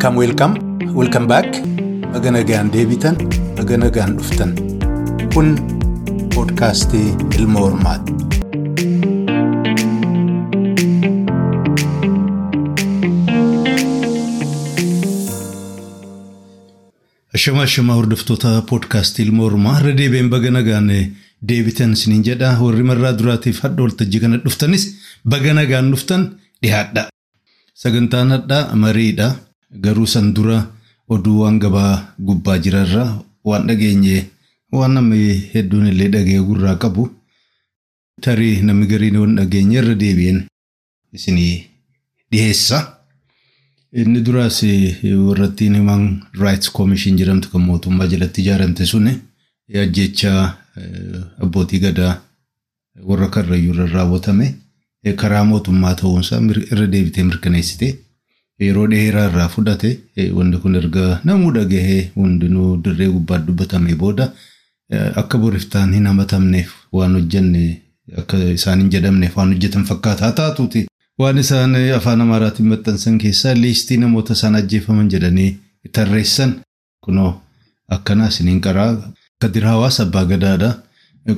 Welcome, welcome, welcome back. Baga nagaan deebitan, baga nagaan dhuftan. Kun poodkaastii Ilma Hormaati. Ashama ashama hordoftoota poodkaastii Ilma Hormaa irra deebi'een baga nagaan deebitan isiniin jedha. Warri marraa duraatiif hadha waltajjii kana dhuftanis baga nagaan dhuftan dhiyaadha. Sagantaan hadhaa mariidha. Garuu san dura oduu waan gabaa gubbaa jirarra waan dhageenye waan namni hedduun illee dhagee gurraa qabu. Tarii namni gariin waan dhageenye irra deebi'een isinii dhiyeessa. Inni duraas warrattiin Human Rights Commission jedhamtu kan mootummaa jalatti ijaaramte suni ajjechaa abbootii gadaa warra karrayyuu irra raawwatame karaa mootummaa ta'uunsaa irra deebitee mirkaneessite yeroo dheeraa irraa fudhate wanti kun erga namuu dhagahee hundinuu dirree gubbaa dubbatame booda akka boriftaan hin hamatamneef waan hojjenne akka isaan hin jedhamneef waan hojjetan fakkaataa taatuuti. Waan isaan afaan Amaaraatiin maxxansan keessaa liistii namoota isaan ajjeefaman jedhanii tarreessan kunoo akkanaa isiniin qaraa Kadir Hawaas Abbaa Gadaadha.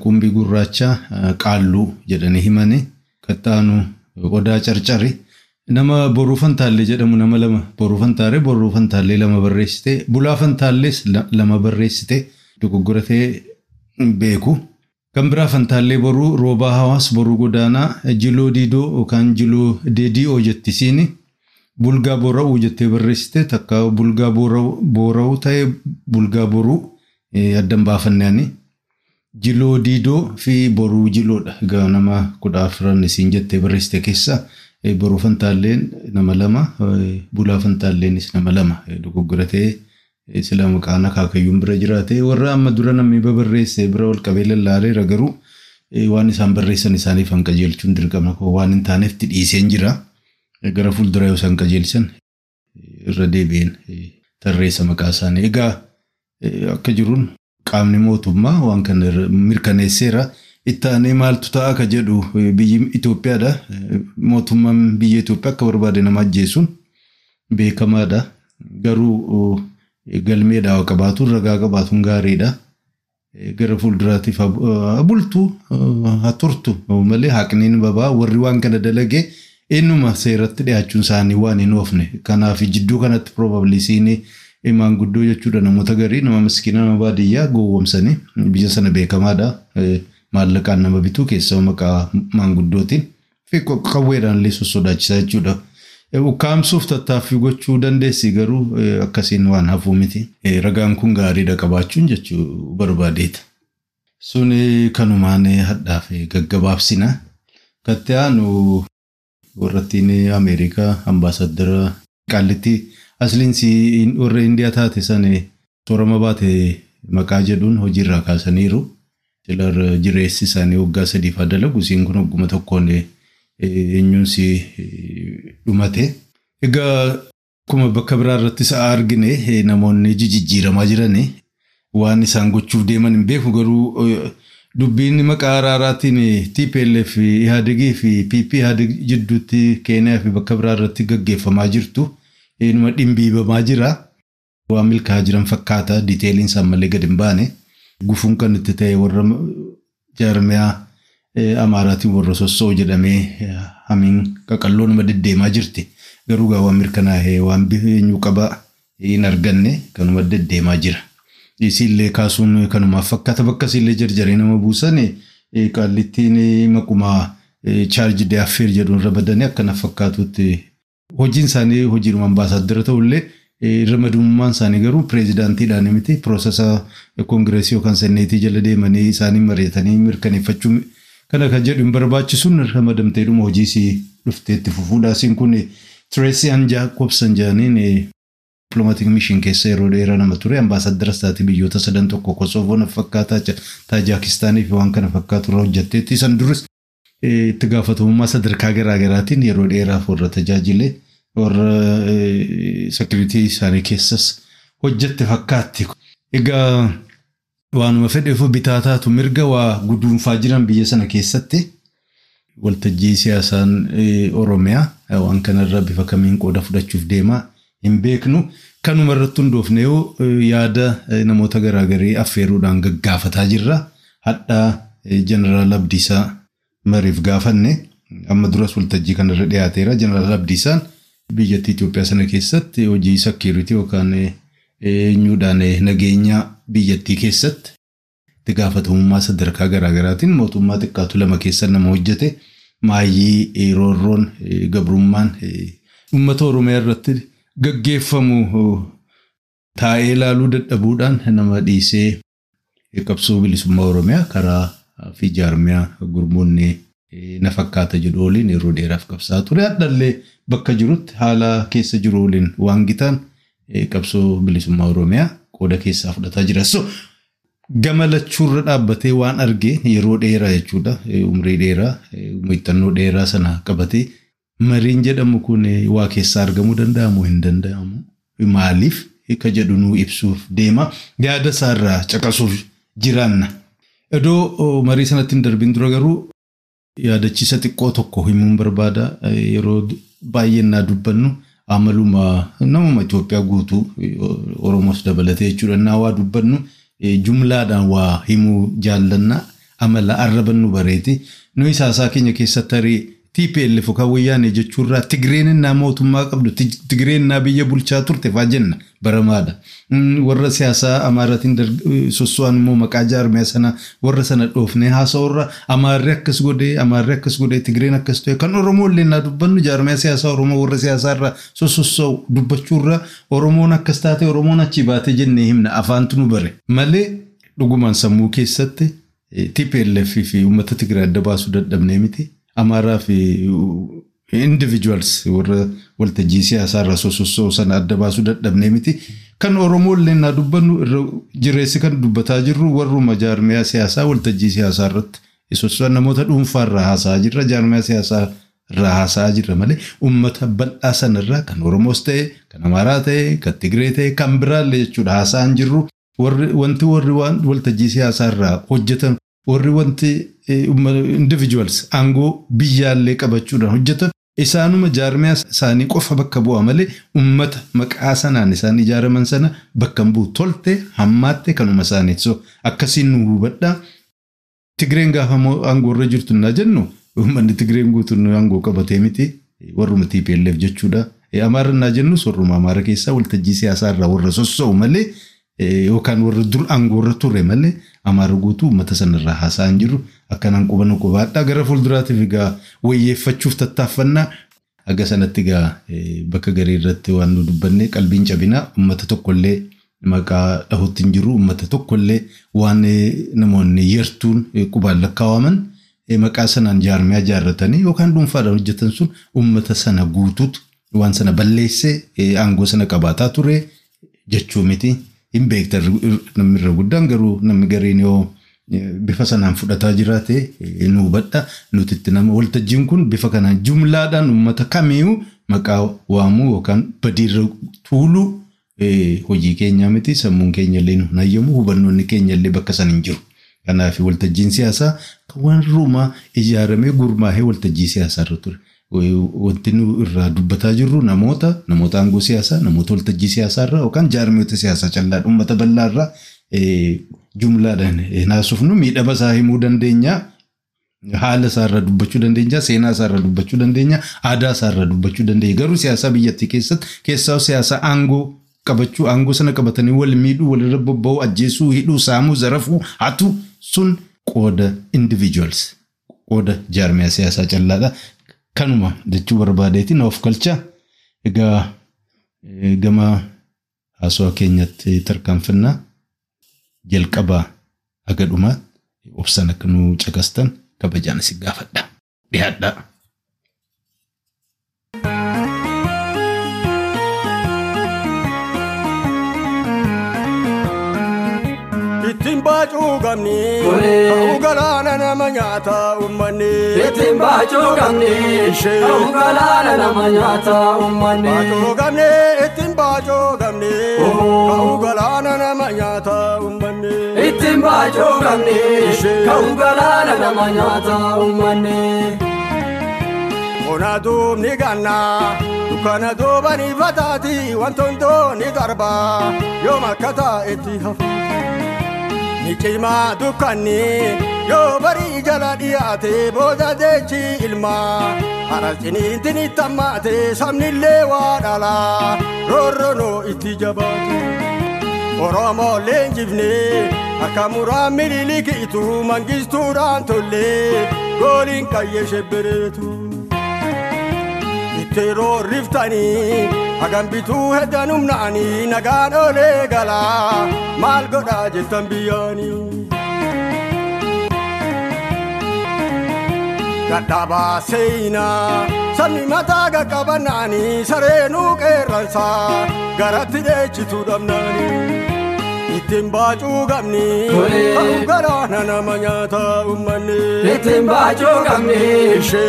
Qumbii gurraacha qaalluu jedhanii himani. Qaxxaanu odaa carcari. Nama boruu fantaallee jedhamu nama lama boruu fantaaree boruu fantaallee lama barreessite bulaa fantaallees lama barreessite dogoggoratee beeku. Kan biraa fantaallee boruu roobaa hawaas boruu godaanaa jiloo diidoo yookaan jiloo deedi'oo jettisiini. Bulgaa boora'uu jettee barreessite takka bulgaa boora'uu ta'e bulgaa boruu addan baafanneani. Jiloo diidoo fi boruu jiloodha. Nama kudha afuran isiin jettee barreessite keessaa boruu fantaalleen nama lama bulaa fantaallenis nama lama dogoggoratee sila maqaan akaakayyuun bira jiraate warra amma dura namni babarreesse bira ol qabee lallaaleera garuu waan isaan barreessan isaaniif han qajeelchuun dirqama koo waan hin taaneef dhiiseen jira. Gara fuuldura yoo isaan qajeelchan irra deebi'een tarreessa maqaa isaanii. Egaa akka jiruun qaamni mootummaa waan kana mirkaneesseera. Itti aanee maaltu ta'a akka jedhu biyyi Itoophiyaadha. Mootummaan biyya Itoophiyaa akka barbaade nama ajjeesuun beekamaadha. Garuu galmeedhaa haa qabaatu ragaa qabaatuun gaariidha. Gara fuulduraatiif bultu haa turtu malee haqniin babaa warri waan kana dalage eenyuma seeratti dhiyaachuun isaanii waan hin oofne. Kanaaf jidduu kanatti probably siinii maanguddoo jechuudha namoota garii nama miskiina nama baadiyyaa gowwomsanii biyya sana beekamaadha. Maallaqaan nama bituu keessaa maqaa maanguddootiin fi qawweedhaan illee sossodaachisaa jechuudha. Ukkaamsuuf tattaaffii gochuu dandeessi garuu akkasiin waan hafuu miti. Ragaan kun gaariidha qabaachuun jechuu barbaadeeta. Suni kanumaan hadhaaf gaggabaabsina. Katti aanu warrattiin Ameerikaa ambaasaddara qaallitti asliinsi warra Indiyaa taate san soorama baate maqaa jedhuun hojiirraa kaasaniiru. Jilar jireessi isaanii waggaa sadiif haa dalagu isiin kun hogguma tokkoon eenyuun si dhumate. Egaa akkuma bakka biraa irratti sa'a argine namoonni jijjiiramaa jiran waan isaan gochuuf deeman hin beeku garuu dubbiin maqaa araaraatiin TPLF Ihaadigii fi PP Ihaadig jidduutti Keeniyaa fi bakka biraa irratti gaggeeffamaa jirtu dhimbiibamaa jira. Waan milkaa'aa jiran fakkaata diiteeliin isaan malee gad hin baane. Gufuun kan itti ta'e warra jaarmiyaa Amaaraatiin warra sossoo jedhamee hamiin qaqalloo nama deddeemaa jirti. Garuu gaa waan mirkanaa'ee waan eenyu qaba hin arganne kanuma deddeemaa jira. Isiillee kaasuun kanumaaf fakkaata bakka isiillee jarjaree nama buusan qaallittiin maquma chaarji de affeer jedhuun irra badanii akkana fakkaatutti hojiin isaanii hojiidhuma ambaasaaddara ta'ullee ramadummaan isaanii garuu pireezidaantiidhaan miti piroosesaa koongireesii yookaan senneetii jala deemanii isaanii mari'atanii mirkaneeffachuu kana kan jedhu hin barbaachisuun ramadamteedhuma hojii isii dhufteetti fufuudha. Isiin kun Tireesii Anjaa Kobsan jedhaniin dippiloomaatiik mishin keessa yeroo dheeraa nama ture ambaasaaddara taate biyyoota sadan tokko Kosovoon fakkaataa Taajikistaanii fi waan kana fakkaatu irra hojjetteetti. San duris itti gaafatamummaa sadarkaa garaagaraatiin yeroo dheeraaf warra tajaajile warra sekiriitii isaanii keessas hojjette fakkaatti. Egaa waanuma fedheef bitaa taatu mirga waa guduunfaa jiran biyya sana keessatti waltajjii siyaasaan Oromiyaa waan kanarra bifa kamiin qooda fudhachuuf deema hin beeknu. Kanuma irratti hundoofne yaada namoota garaagarii affeeruudhaan gaggaafataa jirra. Hadhaa Jeneraal Abdiisaa mariif gaafanne amma duras waltajjii kanarra dhiyaateera. Jeneraal Abdiisaan biyyattii Itoophiyaa sana keessatti hojii sakkiiritii yookaan eenyuudhaan nageenya biyyattii keessatti itti gaafatamummaa sadarkaa garaagaraatiin mootummaa xiqqaatu lama keessa nama hojjete. Maayyii roorroon gabrummaan uummata Oromiyaa irratti gaggeeffamu taa'ee ilaaluu dadhabuudhaan nama dhiisee qabsoo bilisummaa Oromiyaa karaa fi jaarmiyaa gurmuunni na fakkaata jedhu waliin yeroo dheeraaf qabsaa ture. Haddallee bakka jirutti haala keessa jiru waliin waan gitaan qabsoo bilisummaa Oromiyaa qooda keessaa fudhataa jira. So gama lachuurra dhaabbatee waan argee yeroo dheeraa jechuudha. Umrii dheeraa, muuxannoo dheeraa sana qabatee mariin jedhamu kun waa keessaa argamuu danda'amu hin danda'amu. Maaliif ka jedhu nuu ibsuuf deema. Yaada isaarraa caqasuuf jiraanna. Iddoo marii sanatti hin darbiin dura garuu yaadachiisa xiqqoo tokko himuun barbaada. Yeroo baay'eenaa dubbannu amaluma namuma Itoophiyaa guutuu Oromoos dabalatee jechuudha. Naa waa dubbannu jumlaadhaan waa himuu jaallanna amala arrabannu bareeti. Nuyi saasaa keenya keessatti tarii TPLF kan wayyaane jechuurraa Tigireen innaa mootummaa qabdu Tigireen innaa biyya bulchaa turte faa jenna baramaadha. Warra siyaasaa Amaaraatiin sosso'an immoo maqaa jaarmiyaa sana warra sana dhoofnee haasa'urra Amaarri akkas godhee Amaarri akkas godhee Tigireen akkas ta'e kan Oromoo illee naa dubbannu jaarmiyaa siyaasaa Oromoo warra siyaasaarra sosso'u dubbachuurra Oromoon akkas taate Oromoon achi baate jennee himna afaantu nu bare malee dhugumaan sammuu keessatti TPLF fi uummata Tigraay adda baasuu dadhabnee miti. Amaaraa fi individuals warra waltajjii siyaasaarra sosossoo sana adda baasuu dadhabnee miti. Kan Oromoo illee naa dubbannu jireessi kan dubbataa jirru warruma jaarmiyaa siyaasaa waltajjii siyaasaa irratti sosocho'an namoota dhuunfaarraa haasa'aa jirra jaarmiyaa siyaasaa irraa haasa'aa jirra malee uummata bal'aa sanarraa kan Oromoos ta'e kan Amaaraa ta'e kan Tigree ta'e kan biraallee jechuudha haasa'an jirru wanti warri waltajjii siyaasaarraa hojjetan warri wanti individuals aangoo biyyaallee qabachuudhaan hojjetan isaanuma jaarmiyaa isaanii qofa bakka bu'a malee uummata maqaa sanaan isaan ijaaraman sana bakka bu'u tolte hammaatte kanuma isaaniiti. So akkasiin nu hubadhaa. Tigreen gaafa aangoo irra jirtu naa jennu uummanni Tigreen guutuun aangoo qabatee miti warruma TPLF jechuudha. Amaara naa jennus warruma Amaara keessaa waltajjii siyaasaa irraa warra sossa'u malee yookaan warra dur aangoo irra ture malee Amaara guutuu uummata sanarraa haasa'an jiru akkanaan qubannoo qubaadhaa gara fuulduraatiif egaa wayyeeffachuuf tattaaffannaa. Aga sanatti egaa bakka garii irratti waan nu dubbanne qalbiin cabinaa uummata tokkollee maqaa dhahutti hin jiru uummata tokkollee waan namoonni yertuun qubaan lakkaawaman maqaa sanaan jaarmiyaa jaarratanii yookaan dhuunfaadhaan hojjetan sun uummata sana guutuutu waan sana balleessee aangoo sana qabaataa ture jechuu miti. Hin beekta namni guddaan garuu namni gariin yoo bifa sanaan fudhataa jiraate nu hubadha. Nuti itti nama waltajjiin kun bifa kanaan jumlaadhaan uummata kamiyyuu maqaa waamuu yookaan badiirra tuuluu hojii keenyaa miti sammuun keenya illee nu hayyamu hubannoonni keenya illee bakka san hin jiru. Kanaaf waltajjiin siyaasaa kan warrumaa ijaaramee gurmaa'ee waltajjii siyaasaa irra ture. Wanti nu irraa dubbataa jirru namoota namoota aangoo siyaasaa namoota waltajjii siyaasaa irraa yookaan jaarmiyoota siyaasaa callaa uummata bal'aa irraa jumlaadhaan naasufnu miidhama isaa himuu dandeenya. Haala isaarraa dubbachuu dandeenya, seenaa isaarraa dubbachuu dandeenya, aadaa isaarraa dubbachuu dandeenya. Garuu siyaasa biyyattii keessatti keessaa siyaasa aangoo qabachuu aangoo sana qabatanii wal miidhuu walirra bobba'uu ajjeesuu hidhuu saamuu zarafuu hatu sun qooda individuals qooda jaarmiyaa siyaasaa callaadha. Kanuma jechuu barbaadeetiin of galcha. Egaa gama haasawaa keenyatti tarkaanfannaa jalqabaa haga dhumaa obsan akka nu caqastan kabajaan si gaafadha. Dhiyaadhaa. Baacuu qabni. Ka'uu galaana nama nyaata uummanni. Ittiin baacuu qabni. Ka'uu galaana nama nyaata uummanni. Baacuu qabni. Ittiin baacuu qabni. Ka'uu galaana nama nyaata uummanni. Ittiin baacuu qabni. Ka'uu galaana nama nyaata uummanni. ona duubni ganna dukkana duubanii fataati wantoondoo ni darba yoo makkata itti hafu ni cimaa dukkanni yoo barii jala dhiyaate booda jechi ilmaa harasiniitti ni tammaate sabnillee waa dhala roorronoo itti jabaate. Oromoo leenjifne akka muraan miliilikiitu mangistuudhaan tollee gooliin qayyee shebbereetu. Itti roorriftanii hagam bituu heddan humnaanii nagaan olee galaa maal godhaa jettan biyyaanii. Dadhabaa seenaa sabni mataa qaqqabannaanii sareenuu qeerransaa garatti dheechituu dhabnaanii. Ittiin baacuu qabni ta'uu galaana nama nyaata uummanni. Ittiin baacuu qabni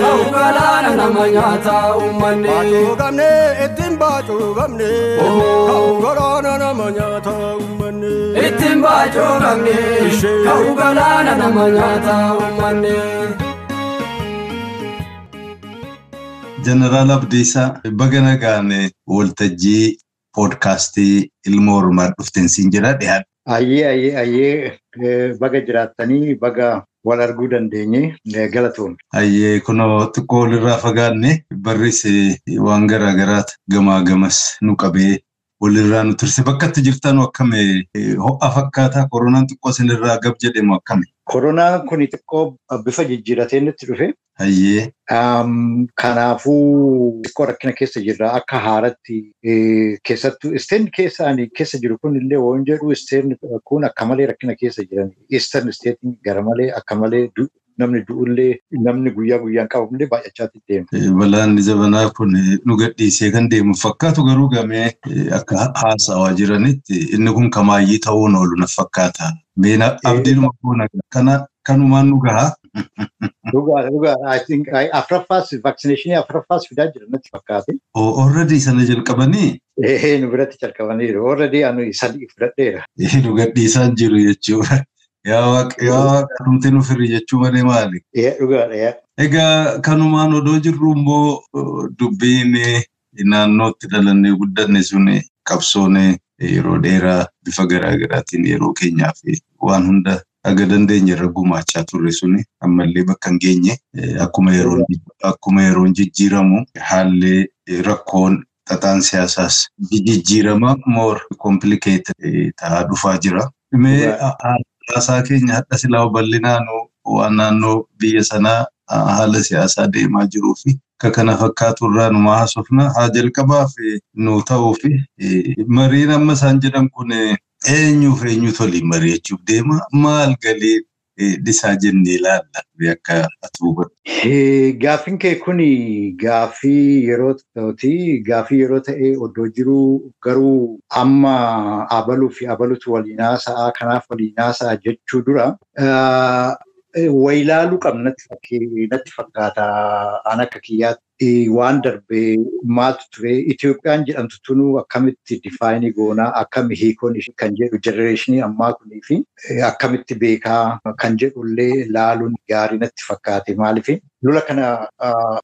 ta'uu galaana nama nyaata uummanni. Baacuu qabni ittiin baacuu qabni ta'uu galaana nama nyaata uummanni. Ittiin baacuu qabni ta'uu galaana nama nyaata uummanni. Jeneraal Abdiisaa baga nagaan waltajjii poodkaastii ilma Oromoo dhufteen siin jedha dhiyaadha. Ayyee ayyee ayyee baga jiraattanii baga wal arguu dandeenye galatoon. Ayyee kunoo xiqqoo walirraa fagaanne barris waan garaa garaati gamaa gamas nu qabee walirraa nu turse bakka itti jirtan akkame ho'a fakkaataa koronaan xiqqoo isinirraa gab jedhemu akkame. Koronaan kun xiqqoo bifa jijjiiratee nutti dhufe. Kanaafuu xiqqoo rakkina keessa jirra akka haaratti keessattuu isteen keessaan keessa jiru kun illee waan jedhu isteen kun akka malee rakkina keessa jiran isteen isteetiin gara malee akka malee namni du'ullee namni guyyaa guyyaan qabamullee baay'achaatti deema. Balaan jabanaa kun nu gadhiisee kan deemu fakkaatu garuu gamee akka haasawaa jiranitti inni kun kamaayyii ta'uun oolu na fakkaata. Beena abdiinuma boona kana kanumaan nu gahaa. Dhugaa dhugaa afuraffaas vaaksineeshinii afuraffaas fidaa jiran natti fakkaate. Already sana jalqabanii. Ee nu biratti jalqabaniiru. Already anu sadii fudhadheera. Nu gadhiisaan jiru jechuudha. Yaa waaqa dhumte nu firii jechuu malee maali? Dhugaadha. Egaa kanumaan odoo jirru immoo dubbiin naannootti dhalannee guddanne sun qabsoon yeroo dheeraa bifa garaa garaatiin yeroo keenyaaf waan hunda aga dandeenye irra gumaachaa turre suni ammallee bakka hin geenye akkuma yeroon jijjiiramu haalli rakkoon xaxaan siyaasaas jijjiirama more complicated ta'aa dhufaa jira. Mee haasaa keenya hadha silaa bal'inaan waan naannoo biyya sanaa haala siyaasaa deemaa jiruu fi akka kana fakkaatu irraa nu haasofna haa jalqabaaf nu ta'uu fi mariin amma isaan jedhan kun eenyuuf eenyutu waliin mari'achuuf deema? Maal galee dhisaa jennee ilaalla akka atuuba. Gaaffiin kee kun gaaffii yeroo ta'uti gaaffii yeroo ta'e oddoo jiru garuu amma abaluu fi abalutu waliin haasa'aa kanaaf waliin haasa'aa jechuu dura waylaaluu qabna natti fakkaata an akka kiyyaatti waan darbee maaltu ture? Itoophiyaan jedhamtu tunuu akkamitti difaayinii goonaa akkami hiikoon kan jedhu? Jenereeshinii ammaa kunii fi akkamitti beekaa? Kan jedhullee laaluun gaarii natti fakkaate maaliif? Lola kana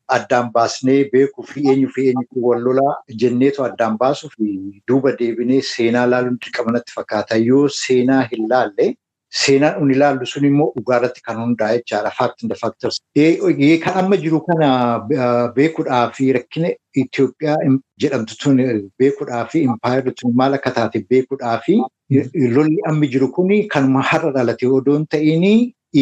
addaan baasnee beekuu fi eenyu fi eenyutu wal lolaa jenneetu addaan baasuu fi duuba deebinee seenaa laaluun dirqama natti fakkaata? Yoo seenaa hin laalle seenaan inni ilaallu sun immoo dhugaarratti kan hundaa'e jechaadha. Fact in the factors. Kan amma jiru kana beekuudhaa fi rakkina Itoophiyaa jedhamtu tun beekuudhaa fi impaayirri tun maal akka taate beekuudhaa fi lolli amma jiru kun kanuma har'a dhalate odoo hin ta'in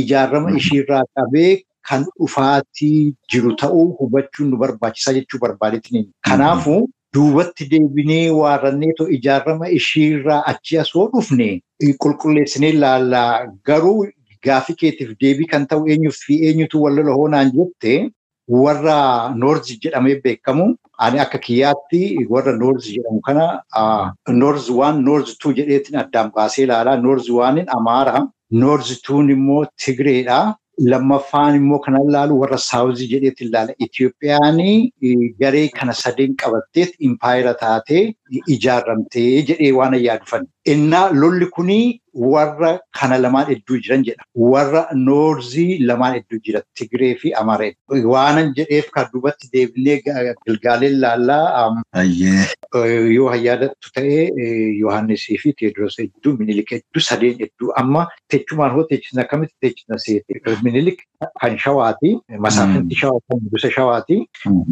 ijaarama ishiirraa qabee kan dhufaatii jiru ta'uu hubachuun nu barbaachisaa jechuu barbaadeetiin. Kanaafuu duubatti deebinee waarranneetoo ijaarama ishiirraa achi asoo dhufne qulqulleessinee ilaallaa garuu gaafii keetiif deebii kan ta'u eenyuuf fi eenyutu wal lola hoonaan jette warra noorzi jedhamee beekamu ani akka kiyyaatti warra noorzi jedhamu kana noorzi waan noorzi tuu jedheetiin addaan baasee ilaalaa noorzi waanin amaara noorzi tuun immoo tigreedha. Lammaffaan immoo kan ilaalu warra saawuzii jedheetti ilaala. Itoophiyaan garee kana sadeen qabatteet impaayira taatee ijaarramtee jedhee waan yaadufan. Innaa lolli kunii warra kana lamaan hedduu jiran jedha. Warra noorzii lamaan hedduu jira. Tigree fi Amaaree. Waanan jedheef kan duubatti deebinee Gilgaaleen laallaa yoo hayyaadattu ta'ee Yohaannisii fi Teediroos hedduu Minilik hedduu sadeen hedduu amma teechumaan hoo teechisna akkamitti teechisna seete. Minilik kan shawaati. Masaafinti shawaa kan gosa shawaati.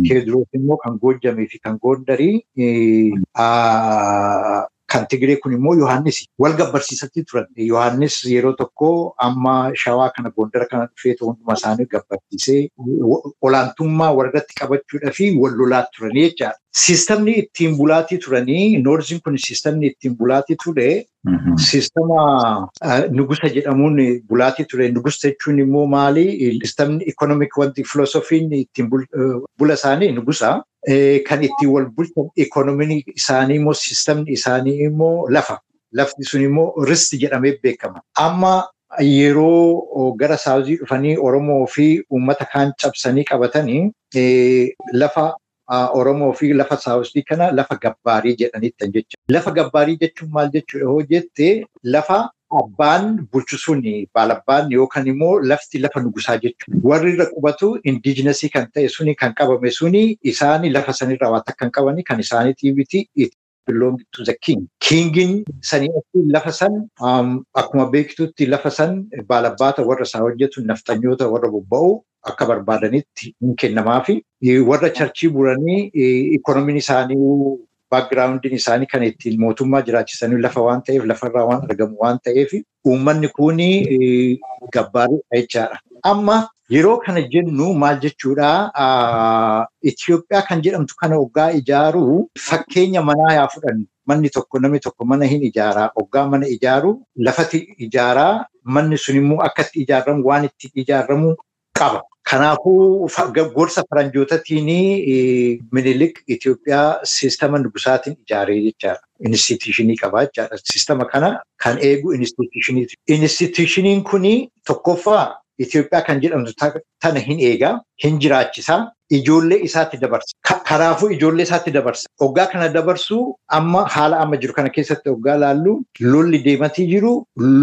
Teediroos immoo kan Goojjamii fi kan Goondarii kan Tigree kun immoo Yohaannis wal gabbarsiisatti turan. Yohaannis yeroo tokko amma shawaa kana Gondara kana dhufee hunduma isaanii gabbarsiisee olaantummaa warratti qabachuudhaa fi wal lolaa turanii jechaadha. Siistamni ittiin bulaatii turanii noorziin kun siistamni ittiin bulaatii ture siistama nugusa jedhamuun bulaatii ture. Nugusa jechuun immoo maali? Siistamni ikonomik wanti filoosofiin ittiin bula isaanii nugusa. Kan ittiin wal bulchan ikoonomiin isaanii immoo siistamni isaanii immoo lafa. Lafti sun immoo risti jedhamee beekama. Amma yeroo gara saawuzii dhufanii Oromoo fi uummata kaan cabsanii qabatanii lafa Oromoo fi lafa saawuzii kana lafa gabbaarii jedhaniittan jecha. Lafa gabbaarii jechuun maal jechuudha hoo jettee lafa abbaan bulchisuun baalabbaan yookaan immoo lafti lafa nugusaa jechuudha. Warri irra qubatu indiijinasii kan ta'e suni kan qabame suni isaani lafa sanirraa waan akka hin qabani kan isaaniitiifiti belong to the king. Kingiin sanii lafa san akkuma beektutti lafa san baalabbaata warra isaa hojjetu naftanyoota warra bobba'u akka barbaadanitti hin kennamaafi. Warra charchii buranii ikoonomiin isaanii baakgiraawundiin isaanii kan ittiin mootummaa jiraachisanii lafa waan ta'eef lafarraa waan argamu waan ta'eef uummanni kun gabbaarii jechaadha. Amma yeroo kana jennu maal jechuudha Itoophiyaa kan jedhamtu kana hoggaa ijaaru fakkeenya manaa yaa fudhannu. Manni tokko namni tokko mana hin ijaaraa. Hoggaa mana ijaaru lafati ijaaraa manni sun immoo akkatti ijaaramu waan itti ijaaramu qaba. Kanaafuu gorsa faranjootatiin minilik Itoophiyaa siistama nugusaatiin ijaaree jechaadha. Inistituushinii qaba jechaadha. Siistama kana kan eegu inistituushiniiti. Inistituushiniin kuni tokkoffaa Itoophiyaa kan jedhamtu tana hin eegaa, hin jiraachisaa, ijoollee isaatti dabarsa. Kanaafuu ijoollee isaatti dabarsa. Hoggaa kana dabarsuu amma haala amma jiru kana keessatti hoggaa laallu lolli deematii jiru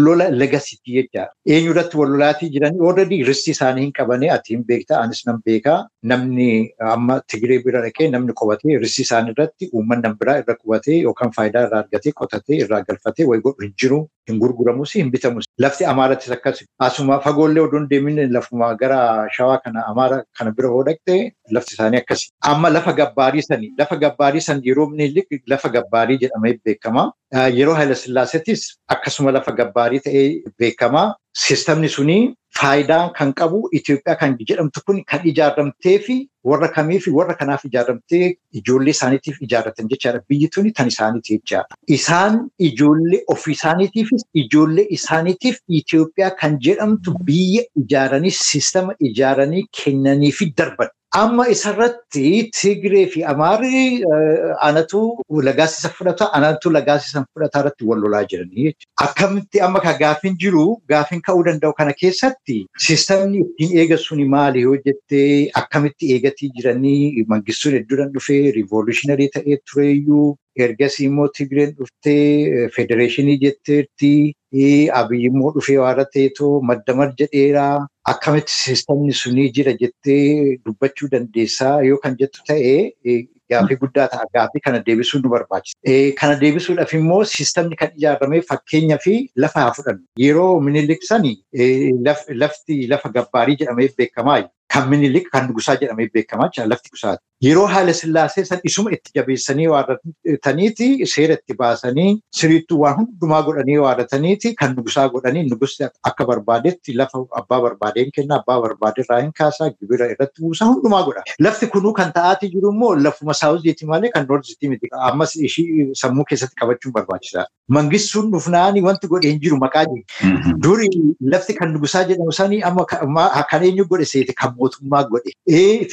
lola legasiitii jechaadha. Eenyurratti wal lolaatii jiranii oolredii risti isaanii hin qabane ati hin beektaa anis nan beekaa namni amma Tigiree bira dhaqee namni qubatee risti isaanii irratti uummanni biraa irra qubatee yookaan faayidaa irraa argatee qotatee irraa galfatee wayi godhu hin jiru hin gurguramus hin bitamus. Lafti Amaarattis akkas asuma fagoollee odoon deemin lafuma gara shawaa kana Amaara kana bira hoo dhaqxee lafti isaanii akkasi. Amma lafa gabbaarii sanii lafa gabbaarii san yeroo minilik lafa gabbaarii jedhamee beekama. Yeroo Haayila Sillaaseettis akkasuma lafa gabbaarii ta'ee beekama. Siistamni suni faayidaa kan qabu Itoophiyaa kan jedhamtu kun kan ijaaramtee fi warra kamii fi warra kanaaf ijaaramtee ijoollee isaaniitiif ijaarratan jechaadha. Biyyi tuni tan isaaniiti jechaadha. Isaan ijoollee ofii isaaniitiifis ijoollee isaaniitiif Itoophiyaa kan jedhamtu biyya ijaaranii siistama ijaaranii kennanii fi darban. Amma isarratti Tigiree fi Amaarri anatu lagaasisa fudhata, anatu lagaasisa fudhata irratti wal lolaa jiranii jechuudha. Akkamitti amma kan gaafiin jiru gaafiin ka'uu danda'u kana keessatti siistamni ittiin eegasuni maali yoo jettee akkamitti eegatii jiranii mangistuun hedduudhaan dhufee riivolushinarii ta'ee tureeyyuu ergasii immoo Tigireen dhuftee federeeshinii jetteetti abiyyi immoo dhufee waara ta'eetoo madda marja dheeraa akkamitti siistamni sunii jira jettee dubbachuu dandeessaa yoo kan jettu ta'e gaafii guddaa ta'a. Gaafii kana deebisuun nu barbaachisa. Kana deebisuudhaaf immoo siistamni kan ijaarame fakkeenyaa fi lafa haa fudhannu. Yeroo minilik sani lafti lafa gabbaarii jedhamee beekamaa kan minilik kan nugusaa jedhamee beekamaa jira lafti gusaati. Yeroo haala sillaasee san isuma itti jabeessanii waadataniiti seera itti baasanii siriittuu waan hundumaa godhanii waadataniiti kan nugusaa godhanii nugusti akka barbaadetti lafa abbaa barbaadeen kenna abbaa barbaadee hin kaasaa gibira irratti buusaa hundumaa godha. Lafti kunuu kan ta'aatii jiru immoo lafuma saawuziiti malee kan noorzitii miti. Ammas ishii sammuu keessatti qabachuun barbaachisaadha. Mangistuun dhufnaanii wanti godhe hin jiru maqaa jiru. Duri lafti kan nugusaa jedhamu sanii amma kan eenyu godhe seete kan mootummaa godhe.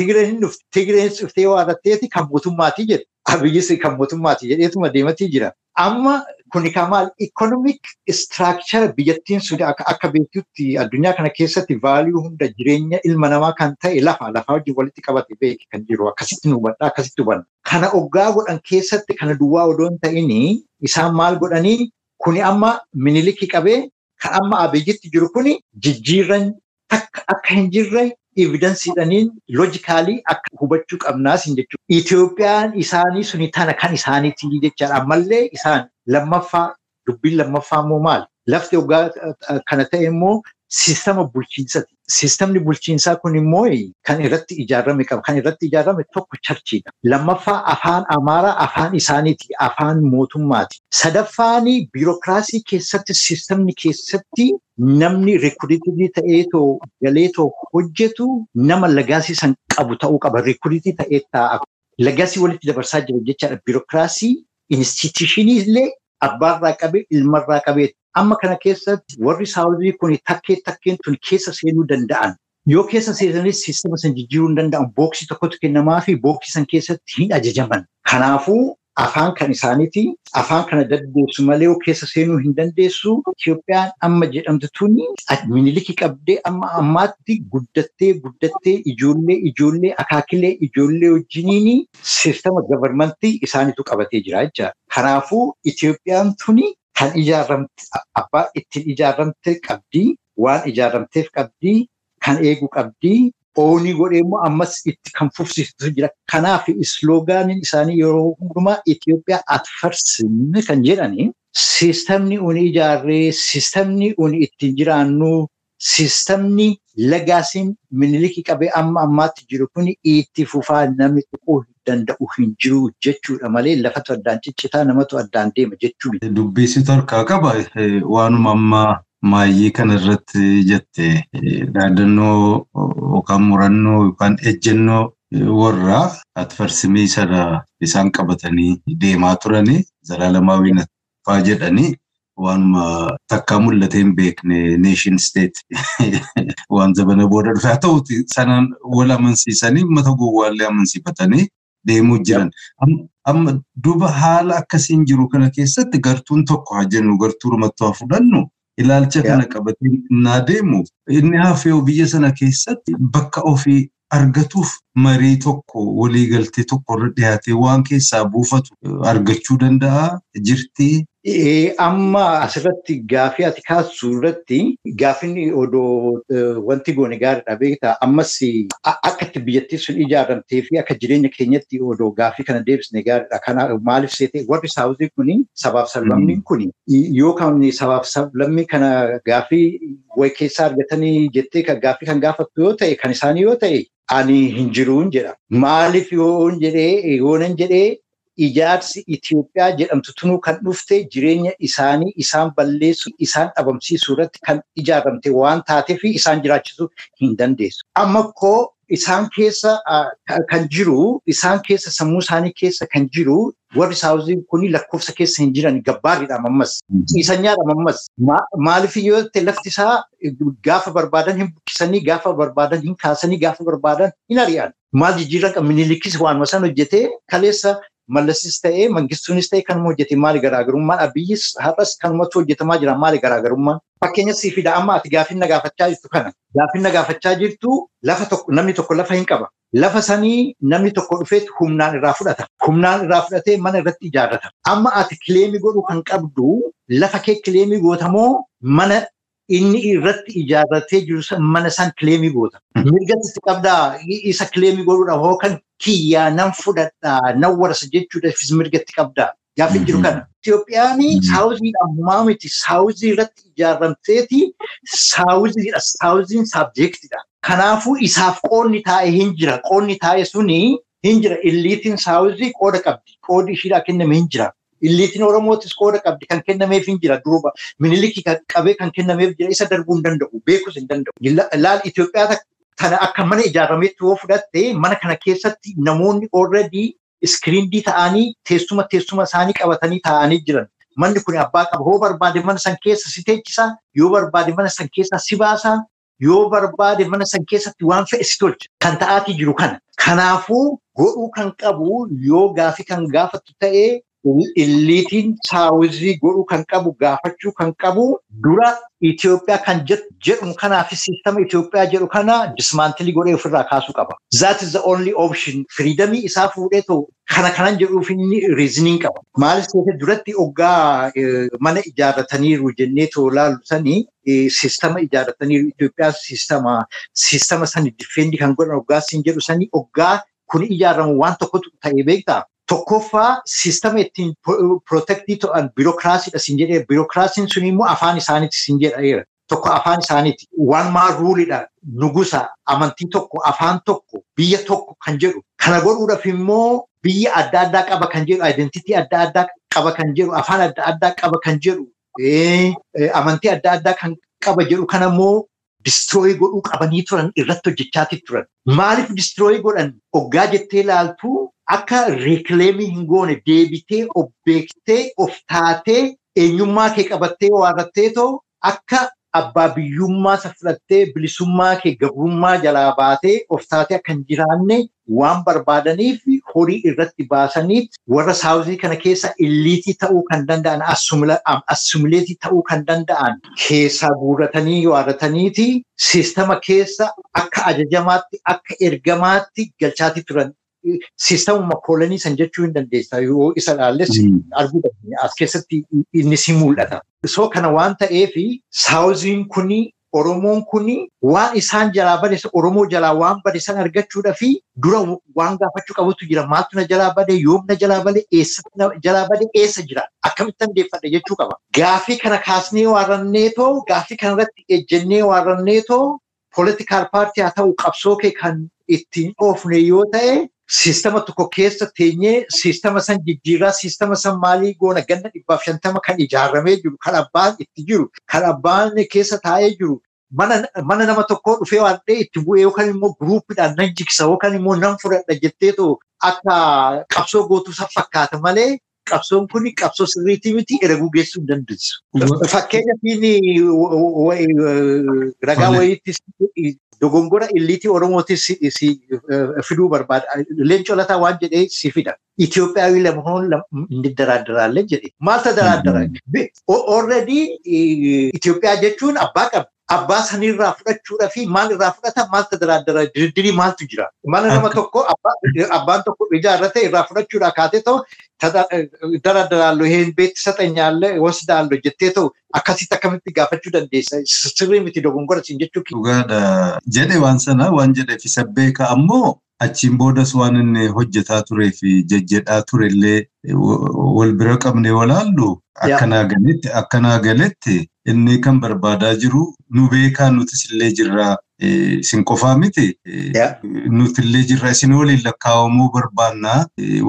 Tigireen hin dhufte. Tigireen dhuftee waadatteeti kan mootummaatii jedhe. Abiyyis kan mootummaati jedheetuma deematii jira. Amma kuni kamaal ikonomik istiraakchara biyyattiin sun akka beektutti addunyaa kana keessatti vaaliyuu hunda jireenya ilma namaa kan ta'e lafa lafa wajjin walitti qabate beeki kan jiru akkasitti nu hubadha akkasitti hubanna. Kana oggaa godhan keessatti kana duwwaa odoo hin ta'in isaan maal godhanii kuni amma minilikii qabee kan amma abiyyitti jiru kuni jijjiirran takka akka hin jirre evidensiidhaniin loojikaalii akka hubachuu qabnaas hin jechuudha. Itoophiyaan isaanii suni tana kan isaaniiti jechaadha. Ammallee isaan lammaffaa dubbiin lammaffaa immoo maali? Lafti oggaa kana ta'e immoo siistama bulchiinsaati. Siistamni bulchiinsaa kun immoo kan irratti ijaarame qaba. Kan irratti ijaarame tokko charchiidha. Lammaffaa afaan Amaaraa afaan isaaniiti. Afaan mootummaati. Sadaffaan biirokiraasii keessatti siistamni keessatti namni rikuriitii ta'eetoo galeetoo hojjetu nama lagaasii san qabu ta'uu qaba. Rikuriitii ta'ee taa'a. Lagaasii walitti dabarsaa jira jechaadha. Biirokiraasii instituushinii illee abbaarraa qabee ilmarraa qabee amma kana keessatti warri saawuzii kun takkee takkeen tun keessa seenuu danda'an yoo keessa seenanis siistama san jijjiiruu hin danda'an booksii tokkotu kennamaa fi booksii san keessatti hin ajajaman. Kanaafuu afaan kan isaaniiti afaan kana dandeessu malee yoo keessa seenuu hin dandeessu Itoophiyaan amma jedhamtu tuni minilikii qabdee amma ammaatti guddattee guddattee ijoollee ijoollee akaakilee ijoollee wajjiniin siistama gabarmantii isaanitu qabatee jira jecha. Kanaafuu Itoophiyaan tuni kan ijaaramte abbaa ittiin ijaaramte qabdii waan ijaaramteef qabdii kan eegu qabdii oonii godhee immoo ammas itti kan fufsiisu jira. Kanaaf isloogaaniin isaanii yeroo hundumaa Itoophiyaa at first kan jedhani siistamni uni ijaarree siistamni uni ittiin jiraannu siistamni lagaasiin minilikii qabee amma ammaatti jiru kun itti fufaa namni tuquu danda'u hin jiru jechuudha. Malee lafatu addaan ciccitaa namatu addaan deema jechuudha. Dubbisitu harkaa qaba. Waanuma ammaa maayyii kana irratti jette dhaadannoo yookaan murannoo yookaan ejjennoo warraa atfarsimii sana isaan qabatanii deemaa turanii zalaalamaawwiin faa jedhanii waanuma takkaa mul'atee hin beekne neeshin steet waan zabana booda dhufe haa ta'uti sanaan wal amansiisanii uummata gowwaallee amansiifatanii deemuu jiran. Amma duuba haala akkasiin jiru kana keessatti gartuun tokko haa jennu gartuu rumatti haa fudhannu ilaalcha kana qabatee naa deemu inni hafee biyya sana keessatti bakka ofii argatuuf marii tokko waliigaltee tokko irra dhiyaatee waan keessaa buufatu argachuu danda'a jirti. Amma asirratti gaafii ati kaasuu irratti gaafiin odoo wanti goone gaariidha beektaa ammas akka itti biyyattii sun ijaaramtee fi akka jireenya keenyatti odoo gaafii kana deebisne gaariidha. Kana maaliif seete warri saawuzii kuni sabaaf sablammii kuni yookaan sabaaf sablammii kana gaafii way keessaa argatanii jettee gaafii kan gaafattu yoo ta'e kan isaanii yoo ta'e ani hin jiruun jedha. Maaliif yoon jedhee yoonan jedhee ijaarsi Itoophiyaa jedhamtu tunuu kan dhufte jireenya isaanii isaan balleessu isaan dhabamsiisuu irratti kan ijaaramte waan taateef isaan jiraachisuu hin dandeessu. Amma koo isaan keessa kan jiru isaan keessa sammuu isaanii keessa kan jiru warri saawuziin kun lakkoofsa keessa hin jiran gabbaariidhaan ammas ciisanyaadhaan ammas maaliif yoo ta'e lafti isaa gaafa barbaadan hin buqqisanii gaafa barbaadan hin kaasanii gaafa barbaadan hin ari'an. Maal jijjiirra qabni waanuma san hojjetee kaleessa mallasis ta'ee mangistuunis ta'ee kanuma hojjete maali garaagarummaan abiyyis har'as kanumatti hojjetamaa jira maali garaagarummaan. Fakkeenya sii fida amma ati gaafii na gaafachaa jirtu kana. Gaafii na gaafachaa jirtu lafa tokko namni tokko lafa hin qaba. Lafa sanii namni tokko dhufeetu humnaan irraa fudhata. Humnaan irraa fudhatee mana irratti ijaarrata. Amma ati kileemii godhuu kan qabdu lafa kee kileemii gootamoo mana inni irratti ijaarratee jiru mana san kileemii goota. Mirgatti qabdaa isa kileemii godhuudhaaf yookaan kiyyaa nan fudhadhaa nan warasa jechuudhaafis mirgatti qabdaa. Gaaffii jiru kana. Itoophiyaan saawuziidhaan humaa miti saawuzii irratti ijaaramteeti saawuziidha. Saawuziin saabjeektidha. Kanaafuu isaaf qoonni taa'e hin jira. Qoonni taa'e suni hin jira. Illiitiin saawuzii qooda qabdi. Qoodi ishiidhaa kenname hin jira. Illiitiin Oromootis qooda qabdi kan kennameef hin jira. Duuba minilikii qabee kan kennameef jira. Isa darbuu hin danda'u. Beekus hin danda'u. Laal Itoophiyaa kana akka mana ijaarametti yoo fudhatte mana kana keessatti namoonni already iskiriindii ta'anii teessuma teessuma isaanii qabatanii taa'anii jiran. Manni kun abbaa qaba. Yoo barbaade mana san keessa si teechisa. Yoo barbaade mana san keessa si baasa. Yoo barbaade mana san keessatti waan fe'e si tolcha. Kan ta'aatii jiru kana. Kanaafuu godhuu kan qabu yoo gaafii kan gaafatu ta'ee illiitiin saawuzii godhuu kan qabu gaafachuu kan qabu dura Itoophiyaa kan jedhu kanaa fi siistama Itoophiyaa jedhu kana dismaantilii godhee ofirraa kaasuu qaba. That is the only option. Firiidamii isaa fuudhee ta'u kana kanan jedhuuf inni riiziniin qaba. Maaliif ta'e duratti hoggaa mana ijaarrataniiru jennee too laallu sanii siistama ijaarrataniiru Itoophiyaa siistama siistama sani difeendi kan godhan hoggaa siin jedhu sanii hoggaa kun ijaaramu waan tokkotu ta'ee beektaa. Tokkoffaa siistama ittiin pirootektii ta'an biirokiraasiidha siin jedhee biirokiraasiin sun immoo afaan isaaniiti siin jedhaeera. Tokko afaan isaaniiti. Waan maa ruulidha nugusa amantii tokko afaan tokko biyya tokko kan jedhu. Kana godhuudhaaf immoo biyya adda addaa qaba kan jedhu aayidentitii adda addaa qaba kan jedhu afaan adda addaa qaba kan jedhu amantii adda addaa kan qaba jedhu kana immoo distirooyi godhuu qabanii turan irratti hojjechaati turan. Maaliif distirooyi godhan hoggaa jettee laaltuu akka riikileemii hin goone deebitee of beektee of taatee eenyummaa kee qabattee waarrattee too akka abbaa biyyummaa isa fudhattee bilisummaa kee gabrummaa jalaa baatee of taatee akka hin jiraanne waan barbaadaniif horii irratti baasaniif warra saawuzii kana keessa illiitii ta'uu kan danda'an assumileetii ta'uu kan danda'an keessaa guurratanii waarrataniiti siistama keessa akka ajajamaatti akka ergamaatti galchaati turan. Siistamuma koolanii san jechuu hin dandeessa yoo isa ilaalles arguu dandeenya as keessatti inni si mul'ata. So kana waan ta'eef saawuziin kuni Oromoon kuni waan isaan jalaa bade Oromoo jalaa waan bade san argachuudhaa fi dura waan gaafachuu qabutu jira. Maaltu na jalaa bade yoom na jalaa bade eessatti na jalaa bade eessa jira akkamitti handeeffadha jechuu qaba. Gaafii kana kaasnee waarrannee too gaafii kanarratti ejjennee waarrannee too poolitikaal paartii haa ta'u qabsoo kee kan ittiin oofne yoo ta'e Siistama tokko keessa teenyee siistama san jijjiirraa siistama san maalii goona ganna dhibbaaf shantama kan ijaaramee jiru kan abbaan itti jiru kan abbaan keessa taa'ee jiru mana nama tokkoo dhufee waan ta'e itti bu'ee yookaan immoo guruuppiidhaan nan jigsa yookaan immoo nan fudhadha jetteetu akka qabsoo gootuu san fakkaata malee qabsoon kun qabsoo sirriitii miti eraguu geessuu hin dandeessu. Fakkeenyaaf ragaa wayiitti dogongora illiitii Oromootis fiduu barbaada. Leencoo lataa waan jedhee si fida. Itoophiyaawii lamahoon inni daraadaraallee jedhe. Maal ta daraadara? Already Itoophiyaa jechuun abbaa qaba. Abbaa sanirraa fudhachuudhaa fi maal irraa fudhata maaltu daraadara dirdirii maaltu jira. Mana nama tokko abbaan tokko ijaarrate irraa fudhachuudhaa kaatee ta'u daradaraallo heen beeksisa xanyaallee wasdaallo jettee ta'u akkasitti akkamitti gaafachuu dandeessa. Sirrii miti dogongora siin jechuu Dhugaadha. Jedhe waan sana waan jedheef isa beeka ammoo achiin boodas waan inni hojjetaa turee fi jejjedhaa turellee wal bira qabnee walaallu akkanaa galetti inni kan barbaadaa jiru nu beekaa nutis illee jirraa isin qofaa miti nuti illee jirra isin waliin lakkaa'amuu barbaannaa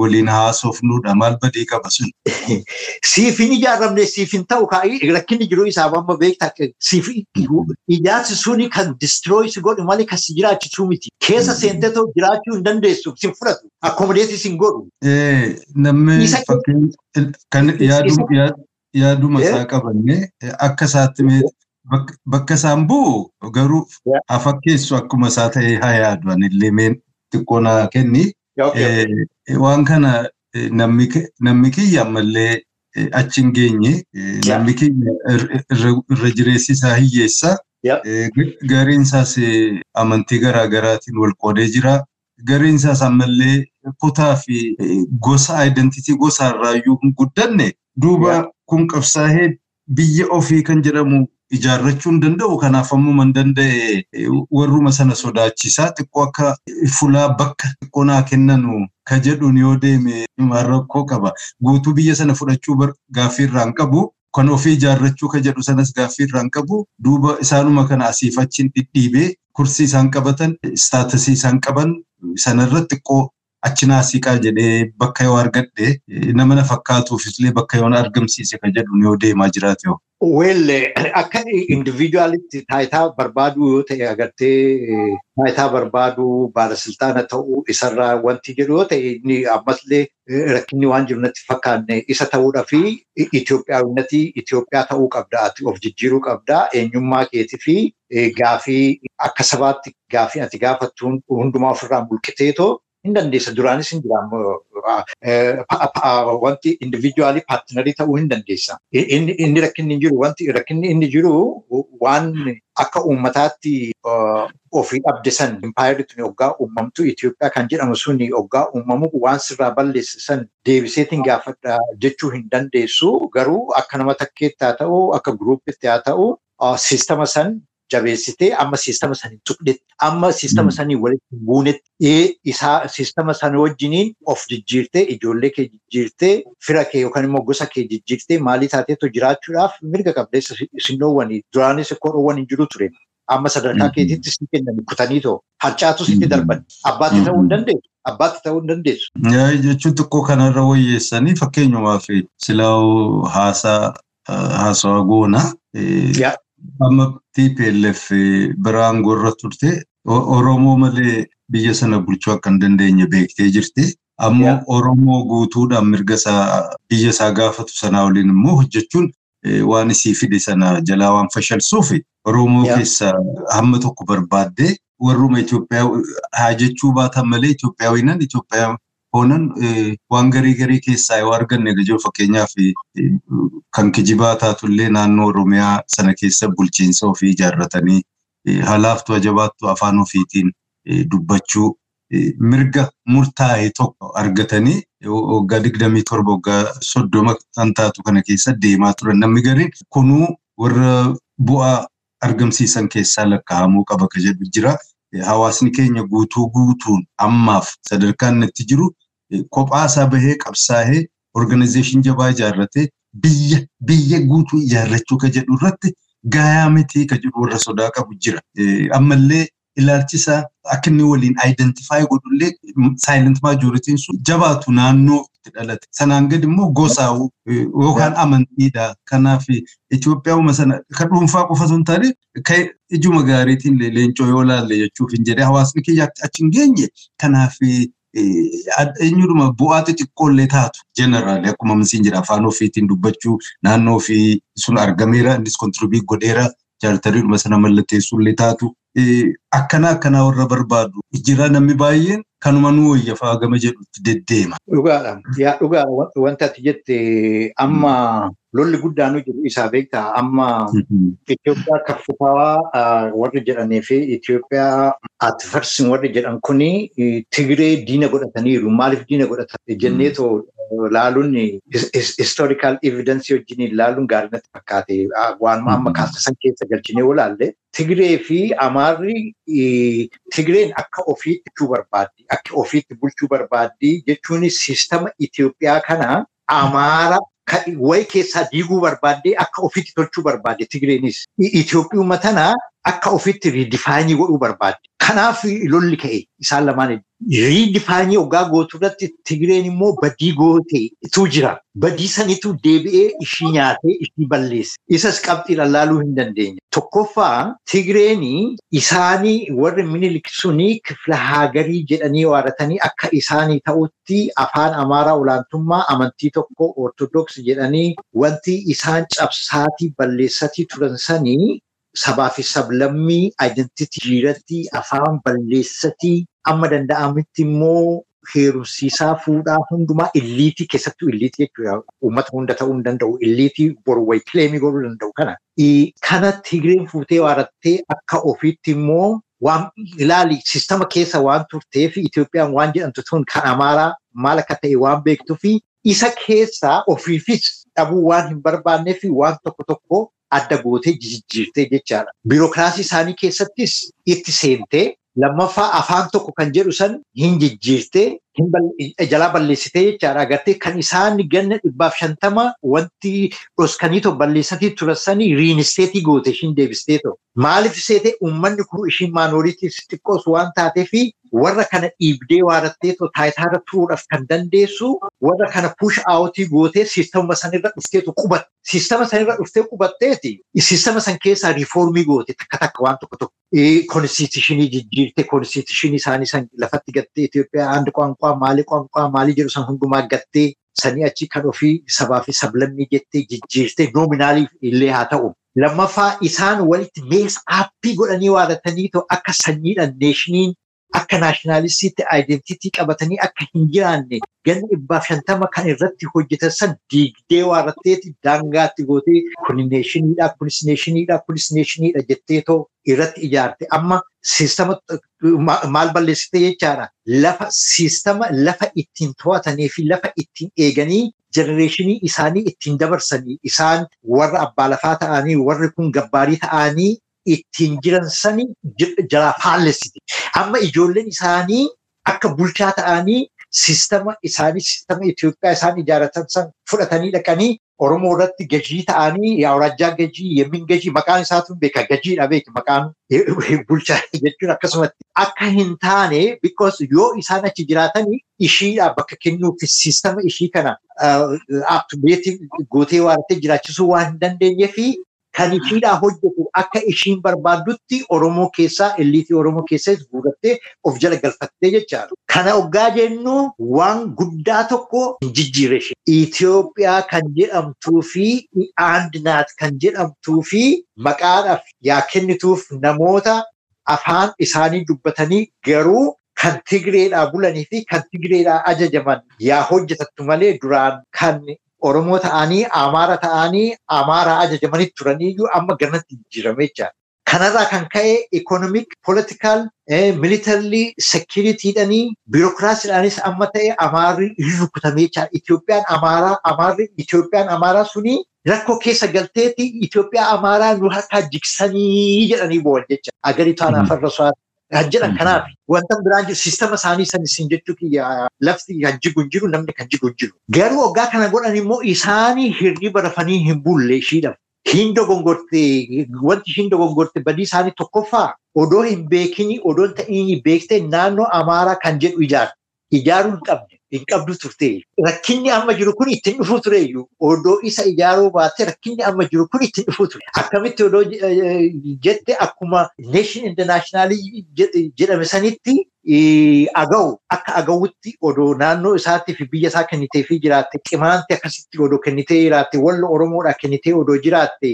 waliin haasofnuudha maal badii qaba sun. Siif hin ijaaramne siif hin ta'u rakkinni jiru isaaf amma beektaa siif ijaarsi suni kan distirooyis godhu malee kan si jiraachisuu miti. Keessa seentee ta'u jiraachuu hin dandeessu sin fudhatu akkomodeetii sin godhu. Namni kan yaaduma isaa qabanne akka isaatti bakka isaan bu'u garuu hafakkeessu akkuma isaa ta'ee haa yaadu anillee meen xiqqoo naa kenni. Waan kana namni kiyya ammallee achi hin geenye namni kiyya irra jireessi isaa hiyyeessa. Gariin isaas amantii garaa garaatiin wal qoodee jira. Gariin isaas ammallee kutaa fi gosa identitii gosa irraayyuu hin guddanne duuba kun qabsaa'ee biyya ofii kan jedhamu ijaarrachuu hin danda'u. Kanaaf hin danda'e warruma sana sodaachisaa xiqqoo akka fulaa bakka xiqqoo naa kennanu ka jedhuun yoo deeme rakkoo qaba. Guutuu biyya sana fudhachuu gaaffii irraa hin qabu. Kan ofii ijaarrachuu ka jedhu sanas gaaffii irraa hin qabu. Duuba isaanuma kana asiif achiin dhidhiibee kursii isaan qabatan istaatasii isaan qaban sanarratti xiqqoo achi naasiqaa jedhee bakka yoo argadhe nama na fakkaatuufis illee bakka yoo argamsiise ka jedhuun yoo deemaa jiraate yoo. Well, akka individualitti taayitaa barbaaduu yoo ta'e agartee taayitaa barbaaduu baalasiltaana ta'uu isarraa wanti jedhu yoo ta'e inni ammasillee rakkinni waan jiru natti fakkaanne isa ta'uudhaa fi Itoophiyaawinati Itoophiyaa ta'uu qabda ati of jijjiiruu qabda eenyummaa keetii fi gaafii akka sabaatti gaafii ati gaafattu hundumaa ofirraa mulqiteetoo hin dandeessa duraanis hin jiraam wanti individuaalii paartinarii ta'uu hin dandeessa. Inni rakkinni hin jiru wanti rakkinni inni jiru waan akka uummataatti ofii dhabde san impaayirri tuni hoggaa uumamtu Itoophiyaa kan jedhamu suni hoggaa uumamu waan sirraa balleesse san deebiseetiin gaafadha jechuu hin dandeessu garuu akka nama takkeetti haa ta'u akka guruupitti haa ta'u siistama san jabeessitee amma siistama sanii tuqdetti amma siistama sanii walitti buunetti isaa siistama sana wajjiniin of jijjiirtee ijoollee kee jijjiirtee fira kee yookaan immoo gosa kee jijjiirtee maalii taateetu jiraachuudhaaf mirga qabdeessa sinnoowwanii duraanis kodhoowwan hin jiru ture. Amma sadarkaa keetiitti si kennan kutanii too harcaatu sitti darban. Abbaatti ta'uu hin dandeessu. Abbaatti ta'uu hin dandeessu. Jechuun xiqqoo kanarra wayyeessanii fakkeenyumaaf silaa haasaa haasawaa goona. Amma TPLF biraan gorra turte Oromoo malee biyya sana bulchuu akka hin dandeenye beektee jirti. Ammoo Oromoo guutuudhaan mirga isaa biyya isaa gaafatu sanaa waliin immoo hojjechuun waan isii fide sana jalaa waan fashalsuuf Oromoo keessa hamma tokko barbaaddee warruma Itoophiyaa haa jechuu baatan malee Itoophiyaawwinan Itoophiyaa hoonan waan garii garii keessaa yoo arganne gajoo fakkeenyaaf kan kijibaa taatullee naannoo Oromiyaa sana keessa bulchiinsa ofii ijaarratanii halaaftu ajabaattu afaan ofiitiin dubbachuu mirga murtaa'e tokko argatanii waggaa digdamii torba waggaa soddoma kan taatu kana keessa deemaa turan namni gariin kunuu warra bu'aa argamsiisan keessaa lakkaa'amuu qaba jedhu jira. Hawaasni keenya guutuu guutuun ammaaf sadarkaan itti jiru kophaasaa bahee qabsaa'ee organizeeshin jabaa ijaarratee biyya biyya guutuu ijaarrachuu ka jedhu irratti gaayaa mitii ka jedhu warra sodaa qabu jira. Ammallee ilaalchisaa akka inni waliin aayidentifaayi godhullee saayilent maajoritiin sun jabaatu naannoo itti dhalate. Sanaan gadi immoo gosaa'u yookaan amantiidha. Kanaaf Itoophiyaa sana kan dhuunfaa qofa osoo hin taane ijuma gaariitiin leencoo yoo laalle jechuuf hin jedhee hawaasni kiyya achi hin geenye. Kanaaf eenyudhuma bu'aa xixiqqoollee taatu jeneraali akkuma misiin jedha afaan ofiitiin dubbachuu naannoo ofii sun argameera innis kontiroobii godheera jaaltariidhuma sana mallatteessuullee taatu akkana akkanaa warra barbaadu jira namni baay'een kanuma nu wayyafaa gama jedhutti deddeema. Dhugaadha. Yaa dhugaadha wanta ati jette amma lolli guddaan jiru isaa beektaa amma Itoophiyaa kaffutawaa warri jedhanii fi Itoophiyaa atifarsin warri jedhan kuni Tigiree diina godhataniiru. Maaliif diina godhatan jenneetoo laaluun historical evidence wajjin laaluun gaarii natti fakkaate waan amma kaasisan keessa galchinee olaalle Tigiree fi Amaarri Tigireen akka ofiitti bulchuu barbaaddi. Akka ofiitti bulchuu barbaaddi jechuun siistama Itoophiyaa kana Amaara wayi keessaa diiguu barbaaddee akka ofiitti tolchuu barbaadde Tigireenis. Itoophiyuma tana akka ofiitti riidifaayinii godhuu barbaadde. Kanaaf lolli ka'e isaan lamaan riidifaayinii hoggaa gootu irratti Tigireen immoo badii gooteetu jira. Badii sanitu deebi'ee ishii nyaatee ishii balleesse. Isas qabxiidhaan laaluu hin dandeenye. Tokkoffaa Tigireen isaanii warri minilik suni kifla hagarii jedhanii waadatanii akka isaanii ta'utti afaan amaaraa olaantummaa amantii tokko ortodoksii jedhanii wanti isaan cabsaatii balleessatii turan sanii sabaa fi sablammii aayidentitii jiratti afaan balleessatii amma danda'amitti immoo heerumsiisaa fuudhaa hundumaa illiitii keessattuu illiitii jechuudha. Uummata hunda ta'uu hin danda'u. Illiitii boru wayi kileemii godhuu danda'u kana. Kana Tigireen fuutee waarattee akka ofiitti immoo waan ilaali sistama keessa waan turtee fi Itoophiyaan waan jedhamtu tun kan Amaaraa maal akka ta'e waan beektuu fi isa keessaa ofiifis dhabuu waan hin barbaannee fi waan tokko tokko adda gootee jijjiirtee jechaadha. Biirokiraasii isaanii keessattis itti seentee lammaffaa afaan tokko kan jedhu san hin jijjiirtee jalaa balleessitee jechaadha. Agartee kan isaan ganna dhibbaaf shantama wanti dhoskanii to balleessatii turan sanii riinisteetii goote ishiin deebistee to. Maaliif seete uummanni kun ishiin maanooriitii xiqqoos waan taatee fi warra kana dhiibdee waarattee to taayitaarra turuudhaaf kan dandeessu warra kana push aawutii gootee siistama sanirra dhufteetu qubatte. Siistama sanirra dhuftee qubatteeti. Siistama san keessaa riifoormii goote takka takka waan tokko tokko. Konstitushinii jijjiirte konstitushinii isaanii lafatti gattee Itoophiyaa qaanqaa maalii qaanqaa maalii jedhu san hundumaa gattee sanii achi kan ofii sabaa fi sablammii jettee jijjiirte noominaaliif illee haa ta'u. Lammaffaa isaan walitti mees aappii godhanii waadatanii akka sanyiidhaan neeshiniin akka naashinaalistiitti aayidentiitii qabatanii akka hin jiraanne. Ganna dhibbaaf shantama kan irratti hojjetan san diigdee waarratteeti daangaatti gootee kuni neeshiniidha kunis neeshiniidha kunis neeshiniidha jetteetoo irratti ijaarte. Amma siistama maal balleessite jechaadha? Lafa siistama lafa ittiin to'atanii fi lafa ittiin eeganii jenereeshinii isaanii ittiin dabarsanii isaan warra abbaa lafaa ta'anii warri kun gabbaarii ta'anii ittiin jiran sani jalaa faallessite. Amma ijoolleen isaanii akka bulchaa ta'anii siistama isaanii siistama Itoophiyaa isaan ijaaratan san fudhatanii dhaqanii Oromoo irratti gajii ta'anii awraajjaa gajii yemmin gajii maqaan isaatu beeka gajiidha beeki maqaan bulchaa jechuun akkasumatti akka hin taane yoo isaan achi jiraatanii ishiidha bakka kennuuf siistama ishii kana aptubeetii gootee waartee jiraachisuu waan hin dandeenye fi kan ishiidhaa hojjetu akka ishiin barbaaddutti Oromoo keessaa elliitii Oromoo keessaa guurattee of jala galfattee jechaadha. Kana oggaa jennu waan guddaa tokko hin jijjiire ishee. Itoophiyaa kan jedhamtuu fi aandinaat kan jedhamtuu fi maqaadhaaf yaa kennituuf namoota afaan isaanii dubbatanii garuu kan Tigreedhaa bulanii fi kan Tigreedhaa ajajaman yaa hojjetattu malee duraan kan Oromoo ta'anii Amaara ta'anii Amaaraa ajajamanii turaniyyuu amma ganatti jijjiirame jechaadha. Kanarraa kan ka'e ikonomik, politikaal, militarli, sekiritiidhanii, biirokiraasiidhaanis amma ta'e Amaarri hin rukutamee jechaadha. Itoophiyaan Amaaraa, Amaarri Itoophiyaan Amaaraa suni rakkoo keessa galteeti Itoophiyaa Amaaraa nu harkaa jigsanii jedhanii bo'an jecha. Agariitu anaaf irra so'aata. Kan jedhan kanaaf wanta biraan jiru siistama isaanii san isin jechuu kiyya lafti kan jigu hin jiru namni kan jigu hin jiru. Garuu waggaa kana godhan immoo isaanii hirriba rafanii hin bulle ishiidhaaf. Hin dogongorte wanti hin dogongorte badii isaanii tokkoffaa odoo hin beekini odoo hin ta'ini beektee naannoo Amaaraa kan jedhu ijaarte. Ijaaruu hin qabne hin qabdu turte. Rakkinni amma jiru kun ittiin dhufuu tureyyuu odoo isa ijaaruu baatte rakkinni amma jiru kun ittiin dhufuu ture. Akkamitti odoo jette akkuma neeshin intarnaashinaalii jedhame sanitti aga'u akka aga'utti odoo naannoo isaatti fi biyya isaa kennitee fi jiraatte qimaanti akkasitti odoo kennitee jiraatte wallo Oromoodhaa kennitee odoo jiraatte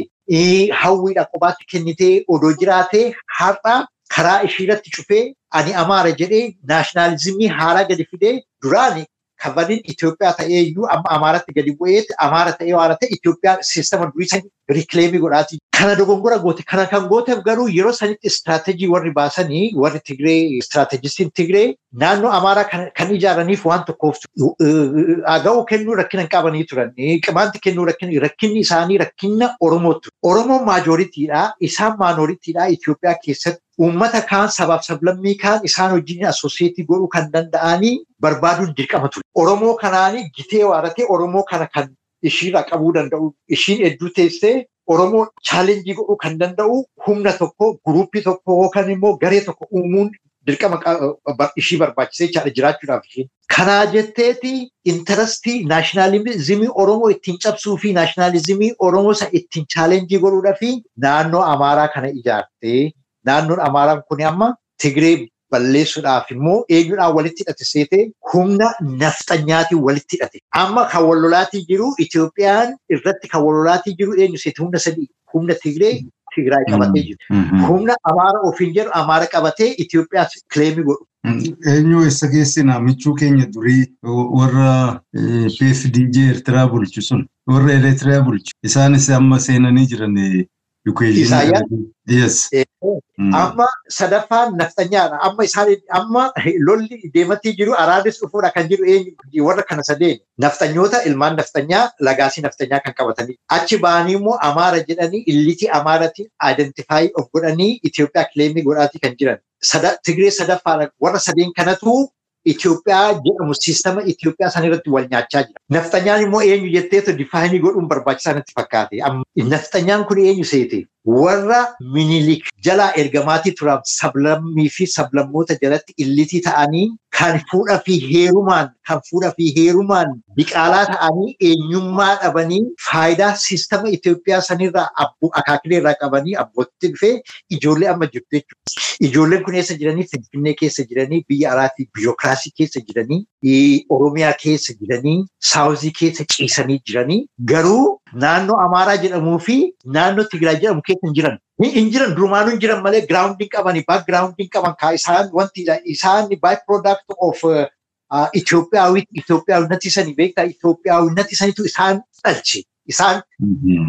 hawwiidha kophaatti kennitee odoo jiraatte har'a karaa ishiirratti cufee ani amaara jedhee naashinaalizimii haaraa gadi fidee duraani kabaniin Itoophiyaa ta'ee iyyuu amma amaaratti gadi bu'eetti amaara ta'ee waan ta'e Itoophiyaa siistama durii san rikileemii godhaati. Kana dogongora goote kana kan gooteef garuu yeroo sanitti istiraatejii warri baasanii warri Tigree istiraatejistiin Tigree naannoo amaaraa kan ijaaraniif waan tokkoof aga'uu kennuu rakkina hin qabanii turan. Qimaanti kennuu rakkinni isaanii rakkina Oromootu. Oromoon maajooritiidha isaan maanooritiidha Itoophiyaa keessatti. Uummata kaan sabaaf sablammii kaan isaan wajjin asooseetii godhuu kan danda'anii barbaaduun dirqama ture. Oromoo kanaanii gitee waaratee Oromoo kana kan ishiirraa qabuu danda'u ishiin hedduu teessee Oromoo chaalenjii godhuu kan danda'u humna tokko guruuppii tokko yookaan immoo garee tokko uumuun dirqama ishii barbaachisee jechaadha jiraachuudhaaf ishiin. Kanaa jetteeti intarastii naashinaalizimii Oromoo ittiin cabsuu fi naashinaalizimii Oromoo isa ittiin chaalenjii godhuudhaa fi naannoo Amaaraa kana ijaartee naannoon Amaaraan kun amma Tigree balleessuudhaaf immoo eenyudhaan walitti hidhate seetee humna nafxanyaatiin walitti hidhate. Amma kan wallolaatii jiru Itoophiyaan irratti kan wallolaatii jiru eenyu seete humna sadii humna Tigree Tigraay qabatee jiru. Humna Amaara ofiin jedhu Amaara qabatee Itoophiyaa kileemii godhu. Eenyu eessa keessina michuu keenya durii warra PFDJ Eertiraa bulchu sun warra Eertiraa bulchu isaanis amma seenanii jiran Yes. Amma sadaffaan nafxanyaadha. Amma isaan amma lolli deematii jiru araadis dhufuudha kan jiru eenyu warra kana sadeen nafxanyoota ilmaan nafxanyaa lagaasii nafxanyaa kan qabatanii achi ba'anii immoo amaara jedhanii illitii amaaratiin identifaayi of godhanii Itoophiyaa kileemii godhaatii kan jiran. Tigree sadaffaadha warra sadeen kanatu Itoophiyaa jedhamu siistama Itoophiyaa san irratti wal nyaachaa jira. Nafxanyaan immoo eenyu jetteetu difaayinii godhuun barbaachisaa natti fakkaate. Nafxanyaan kun eenyu seete? Warra minilik jalaa ergamaatii turan sablammii fi sablammoota jalatti illitii ta'anii kan fuudhaa fi heerumaan kan fuudhaa fi heerumaan biqaalaa ta'anii eenyummaa dhabanii faayidaa siistama Itoophiyaa sanirraa akaakilee irraa qabanii abbootti dhufee ijoollee amma jirtu jechuudha. Ijoolleen kun eessa jiranii? Finfinnee keessa jiranii, biyya alaatii biirokiraasii keessa jiranii, Oromiyaa keessa jiranii, Saawuzii keessa ciisanii jiranii. Garuu naannoo Amaaraa jedhamuu fi naannoo Tigraay jedhamu keessa hin jiran. Hin jiran durumaanuu hin jiran malee giraawundiin qabanii baakgiraawundiin qaban kaa isaan wanti isaan baay product of Itoophiyaawii Itoophiyaawinatti isanii beektaa Itoophiyaawinatti isaniitu isaan dhalche. Isaan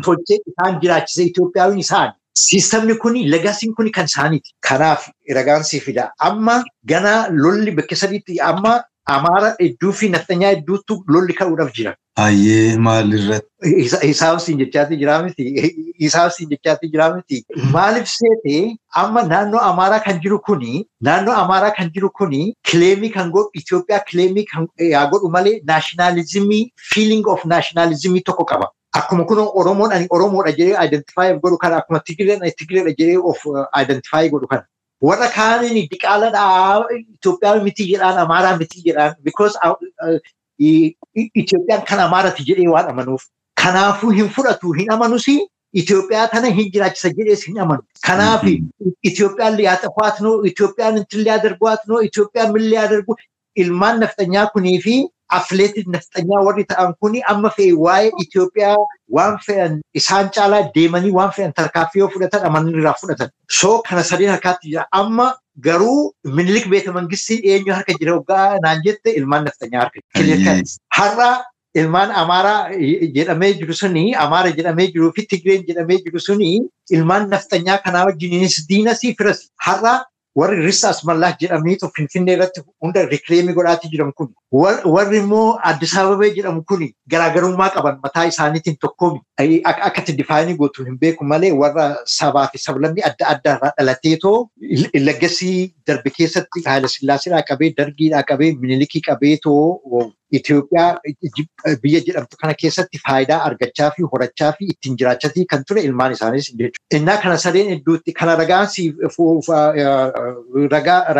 tolchee isaan jiraachise Itoophiyaawiin isaan. Siistamni kun legasiin kun kan isaaniiti. Kanaaf ragaan sii fida. Amma gana lolli bakka sadiitti amma Amaara hedduu fi Naftanyaa hedduutu lolli ka'uudhaaf jira. Baay'ee maalirratti? Isaaf siin jechaatti jira miti. Isaaf siin jechaatti jira miti. Maaliif seete amma naannoo Amaaraa kan jiru kuni naannoo Amaaraa kan jiru kuni kileemii kan godhu Itoophiyaa kileemii kan godhu malee naashinaalizimii feeling of naashinaalizimii tokko qaba. Akkuma kun Oromoon ani Oromoodha jedhee identify godhu kana akkuma Tigireen jedhee of identify godhu kana. Warra kaaniin diqaaladhaa Itoophiyaa miti jedhaan Amaaraa miti jedhaan because Itoophiyaan kan Amaaraati jedhee waan amanuuf. Kanaafuu hin fudhatu hin amanus Itoophiyaa tana hin jiraachisa jedhees hin amanu. Kanaaf Itoophiyaan liyaatafaat noo Itoophiyaan intin Itoophiyaan min liyaadarbu ilmaan naftanyaa kunii atileetii naftanyaa warri ta'an kuni amma fe'e waa'ee Itoophiyaa waan fe'an isaan caalaa deemanii waan fe'an tarkaaffii yoo fudhatan amananii irraa fudhatan. So kana sadeen harkaatti jira. Amma garuu minilik beeta mangistii eenyu harka jira waggaa naan jette ilmaan naftanyaa harka. Har'a ilmaan Amaaraa jedhamee jiru suni Amaara jedhamee jiruu fi Tigreen jedhamee jiru suni ilmaan naftanyaa kanaa wajjiniinis diinasii firasi. Har'a warri Risaas Mallaah jedhamaniitu Finfinnee irratti hunda rikreemii godhaatii jiran kun warri immoo Addis Ababee jedhamu kun garaagarummaa qaban mataa isaaniitiin tokkoomi. Akkatti difaanii gootu hin beeku malee warra sabaa fi sablammii adda addaa irraa dhalateetoo laggasii darbe keessatti Haayila Sillaaseedhaa qabee Dargiidhaa qabee Minilikii qabeetoo Itoophiyaa biyya jedhamtu kana keessatti faayidaa argachaa fi horachaa fi ittiin jiraachatii kan ture ilmaan isaaniis jechuudha. Innaa kana sadeen hedduutti kana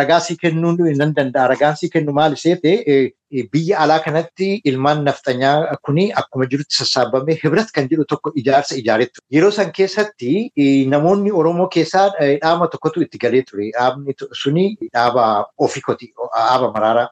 ragaasii kennuu nan danda'a. Ragaasii kennu maal seete biyya alaa kanatti ilmaan naftanyaa kuni akkuma jirutti sassaabamee hibrat kan jedhu tokko ijaarsa ijaaretu. Yeroo san keessatti namoonni Oromoo keessaa dhaaba tokkotu itti galee ture. Dhaabni suni dhaaba ofikoti, dhaaba maraaraa.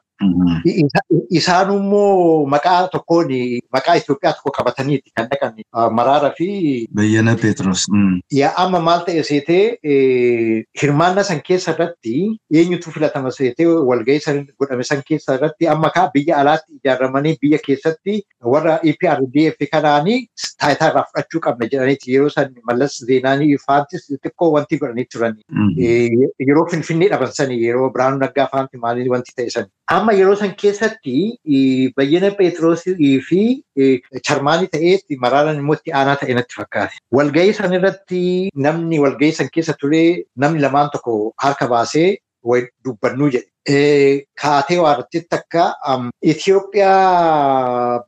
Isaan immoo maqaa tokkoon maqaa Itoophiyaa tokko qabataniiti kan dhaqan Maraaraa fi. Bayyana Peetros. Yaa amma maal ta'e seetee hirmaannaa san keessa irratti eenyutu filatama seetee walgahii san godhame san keessa irratti amma kaa biyya alaatti ijaaramanii biyya keessatti warra EPRDF kanaanii taayitaa irraa fudhachuu qabna jedhaniiti yeroo san mallas zeenaanii faantis xiqqoo wanti godhanii turan. Yeroo finfinnee dhaban sanii yeroo Biraanuu Naggaa faanti maaliin wanti ta'e sanii. San keessatti bayyana Pheexroosii fi charmaanii ta'ee maraaraan immoo itti aanaa ta'e natti fakkaate. Walgahii san irratti namni walgahii san keessa ture namni lamaan tokko harka baasee dubbannuu jedhe. Kaatee waarratti takka Itoophiyaa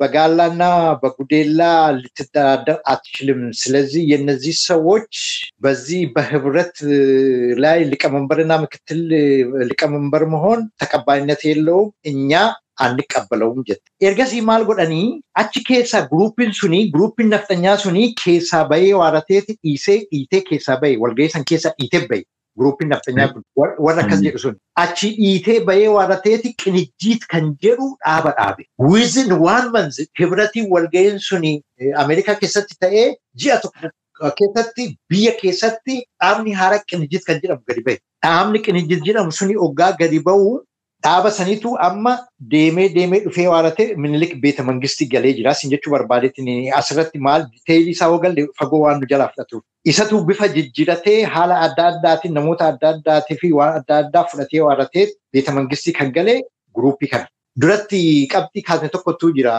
በጋላና በጉዴላ ልትደራደር አትችልም። ስለዚህ የነዚህ ሰዎች በዚህ በህብረት ላይ ሊቀመንበርና ምክትል ሊቀመንበር መሆን ተቀባይነት የለውም። እኛ አንቀበለውም ጀት ኤርገሲ ማል ጎደኒ አቺ ኬሳ ግሩፕን ሱኒ ግሩፕን ነፍጠኛ ሱኒ ኬሳ በይ ዋረቴት ኢሴ ኢቴ ኬሳ በይ ወልገይሰን ኬሳ ኢቴ በይ Guruupiin naftanyaa kun warra akkas jedhu sun achi dhiitee bahee warra ta'eeti qinijjiit kan jedhu dhaaba dhaabe. Wizin waan manzi hibratii walga'iin suni Ameerikaa keessatti ta'ee ji'a tokko keessatti biyya keessatti dhaabni haara qinijjiit kan jedhamu gadi bahe. Dhaabni qinijjiit jedhamu suni oggaa gadi bahu dhaaba saniitu amma deemee deemee dhufee waarate minilik beeta mangistii galee jira. Sin jechuu barbaadetti asirratti maal diteeyilii isaa hogalle fagoo waan nu jalaa fudhatuuf. Isatu bifa jijjiiratee haala adda addaatiin namoota adda addaatii fi waan adda addaa fudhatee waaratee beeta mangistii kan galee guruupii kana. Duratti qabxii kaasne tokkotu jira.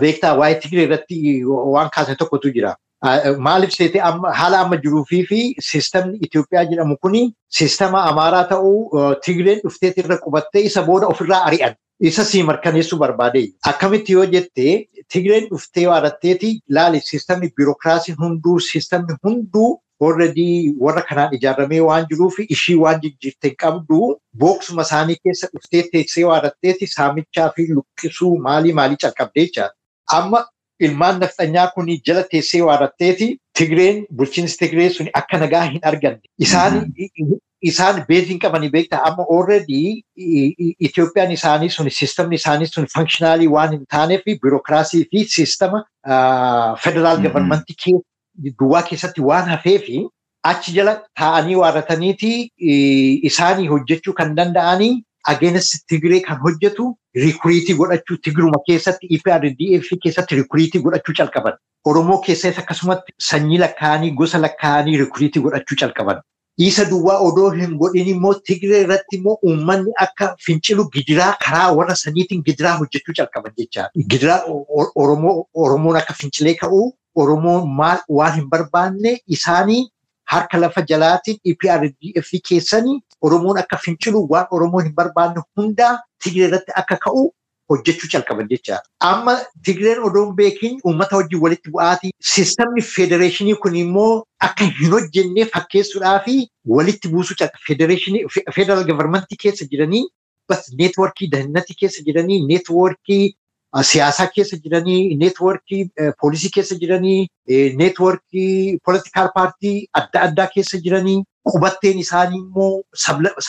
Beektaa waa'ee Tigiree irratti waan kaasne tokkotu jira. Maaliif seetee haala amma jiruu fi siistamni Itoophiyaa jedhamu kuni siistama Amaaraa ta'uu Tigireen dhufteeti irra qubattee isa booda ofirraa ari'an. Isa sii mirkaneessuu barbaade. Akkamitti yoo jettee Tigireen dhuftee waaratteeti laali siistamni biirokiraasii hunduu siistamni hunduu already warra kanaan ijaaramee waan jiruu fi ishii waan jijjiirte qabdu booksuma isaanii keessa dhuftee teessee waaratteeti saamichaa fi luqqisuu maalii maalii calqabdee jechaadha. Amma ilmaan naftanyaa kun jala teessee waaratteeti Tigireen bulchiinsi Tigiree sun akka nagaa hin arganne. Isaan isaan beeziin qabanii beektaa amma already Itoophiyaan isaanii sun sistemni isaanii sun functionaalii waan hin taaneef biirokiraasii fi sistema federaal gavarmentii duwwaa keessatti waan hafeef achi jala taa'anii waarrataniiti isaanii hojjechuu kan danda'anii against Tigree kan hojjetu rikuriitii godhachuu Tigruma keessatti EPRDF keessatti rikuriitii godhachuu calqaban. Oromoo keessatti akkasumatti sanyii lakkaa'anii gosa lakkaa'anii rikuriitii godhachuu calqaban. Isa duwwaa odoo hin godhin immoo Tigree irratti immoo uummanni akka fincilu gidiraa karaa warra saniitiin gidiraa hojjechuu calqaban jecha. Gidiraa Oromoon akka fincilee ka'u Oromoon maal waan hin barbaanne isaanii harka lafa jalaatiin EPRDF keessanii Oromoon akka fincilu waan Oromoon hin barbaanne hundaa Tigree irratti akka ka'u hojjechuu calqaban jecha. Amma Tigreen odoo hin beekin uummata wajjin walitti bu'aatii sistemni federeeshinii kun immoo akka hin hojjennee fakkeessuudhaa fi walitti buusuu calqaba. Federeeshinii federal keessa jiranii bas neetworkii dahinnatii keessa jiranii neetworkii siyaasaa keessa jiranii neetworkii poolisii keessa jiranii neetworkii poolitikaal paartii adda addaa keessa jiranii qubatteen isaanii immoo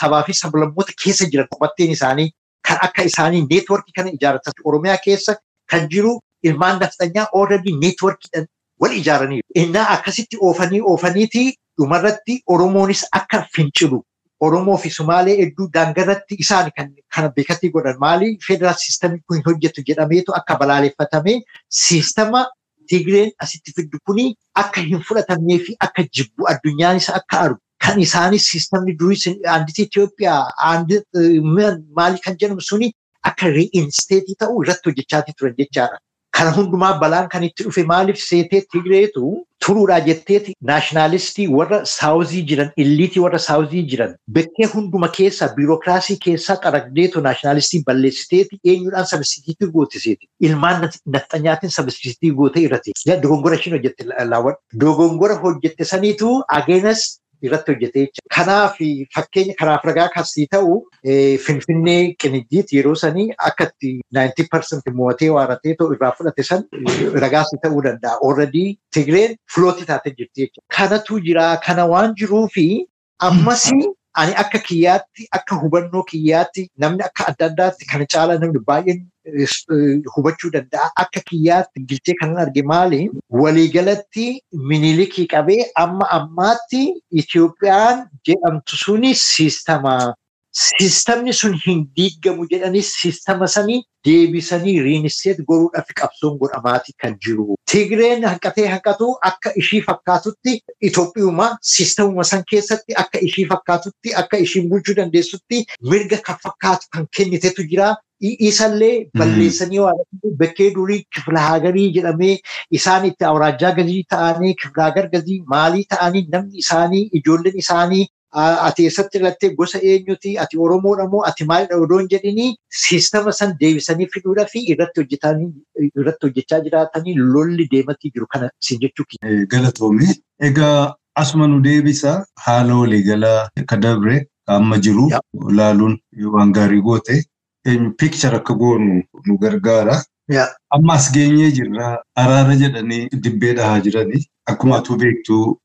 sabaa fi sablammoota keessa jiran qubatteen isaanii kan akka isaanii neetworkii kana ijaarratan oromiyaa keessa kan jiru ilmaan nafxanyaa already neetworkiidhaan wal ijaaranii innaa akkasitti oofanii oofaniiti dhumarratti oromoonis akka fincilu Oromoo fi Sumaalee hedduu daangarratti isaan kan kana beekatii godhan. Maali? Federaal siistamii kun hojjetu jedhameetu akka balaaleffatame siistama Tigreen asitti fiddu kuni akka hin fudhatamnee fi akka jibbu addunyaanis akka argu kan isaanis siistamni durii aanditi Itoophiyaa maali kan jedhamu suni akka riinsteetii ta'u irratti hojjechaatii turan jechaadha. Kana hundumaa balaan kan itti dhufe maaliif seetee Tigreetu turuudhaa jetteeti naashinaalistii warra saawuzii jiran illiitii warra saawuzii jiran bekkee hunduma keessa biirokiraasii keessaa qaragdeetu naashinaalistii balleessiteeti eenyudhaan sabsiitiitii gootiseeti. Ilmaan nafxanyaatiin sabsiitiitii gootee irratti. Dogongora ishiin hojjette laawwan. Dogongora hojjette saniitu ageenas irratti hojjetee jira. Kanaaf fakkeenya kanaaf ragaa kasii ta'u Finfinnee Qinijjiit yeroo sanii akka itti 90% mo'atee waaratee irraa fudhate san ragaasii ta'uu danda'a. Already Tigreen filootii taatee jirti jechuudha. Kanatu jira. Kana waan jiruufi ammas ani akka kiyyaatti akka hubannoo kiyyaatti namni akka adda addaatti kana caalaa namni baay'een hubachuu danda'a. Akka kiyyaatti gilchee kanan arge maali? Waliigalatti minilikii qabee amma ammaatti Itoophiyaan jedhamtu suni siistama. Siistamni sun hin diigamu jedhanii siistama sanii deebisanii riinisteet godhuudhaaf qabsoon godhamaati kan jiru. Tigreen hanqatee hanqatu akka ishii fakkaatutti Itoophiyuma siistamuma san keessatti akka ishii fakkaatutti akka ishiin bulchuu dandeessutti mirga kan fakkaatu kan kennitetu jira. Isallee balleessanii waan bakkee durii kiflahagarii jedhamee isaan itti awraajjaa gazii ta'anii kiflahagar gazii maalii ta'anii namni isaanii ijoolleen isaanii ati eessatti ilattee gosa eenyuti ati oromoodha moo ati maalidha odoo hin jedhinii siistama san deebisanii fiduudhaa fi irratti hojjechaa jiraatanii lolli deematii jiru kana siin jechuu Galatoome. Egaa asuma nu deebisa haala waliigalaa akka dabre amma jiru laaluun waan gaarii goote piikchar akka goonu nu gargaara. Amma as geenyee jirra araara jedhanii dibbee dhahaa jiranii. Akkuma atuu beektu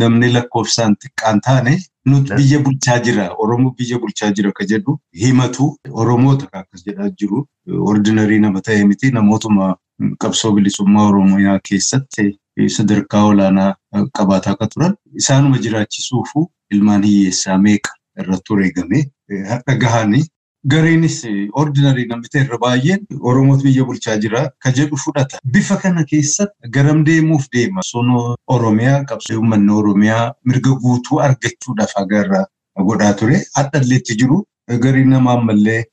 namni lakkoofsaan xiqqaan taane nuti biyya bulchaa jira. Oromoo biyya bulchaa jira ka jedhu himatu. Oromoota akkas jedhaa jiru. Ordinarii nama ta'e miti. Namootuma qabsoo bilisummaa oromiyaa keessatti sadarkaa olaanaa qabaataa akka turan isaanuma jiraachisuufu ilmaan hiyyeessaa meeqa irratti wareegame? Har'a gahanii Gareenis ordinarii namni irra baay'een Oromoota biyya bulchaa jira ka jedhu fudhata. Bifa kana keessatti garam deemuuf deema. Sun Oromiyaa qabsoo uummanni Oromiyaa mirga guutuu argachuudhaaf agarra godhaa ture. Hadhalleetti jiru gariin nama ammallee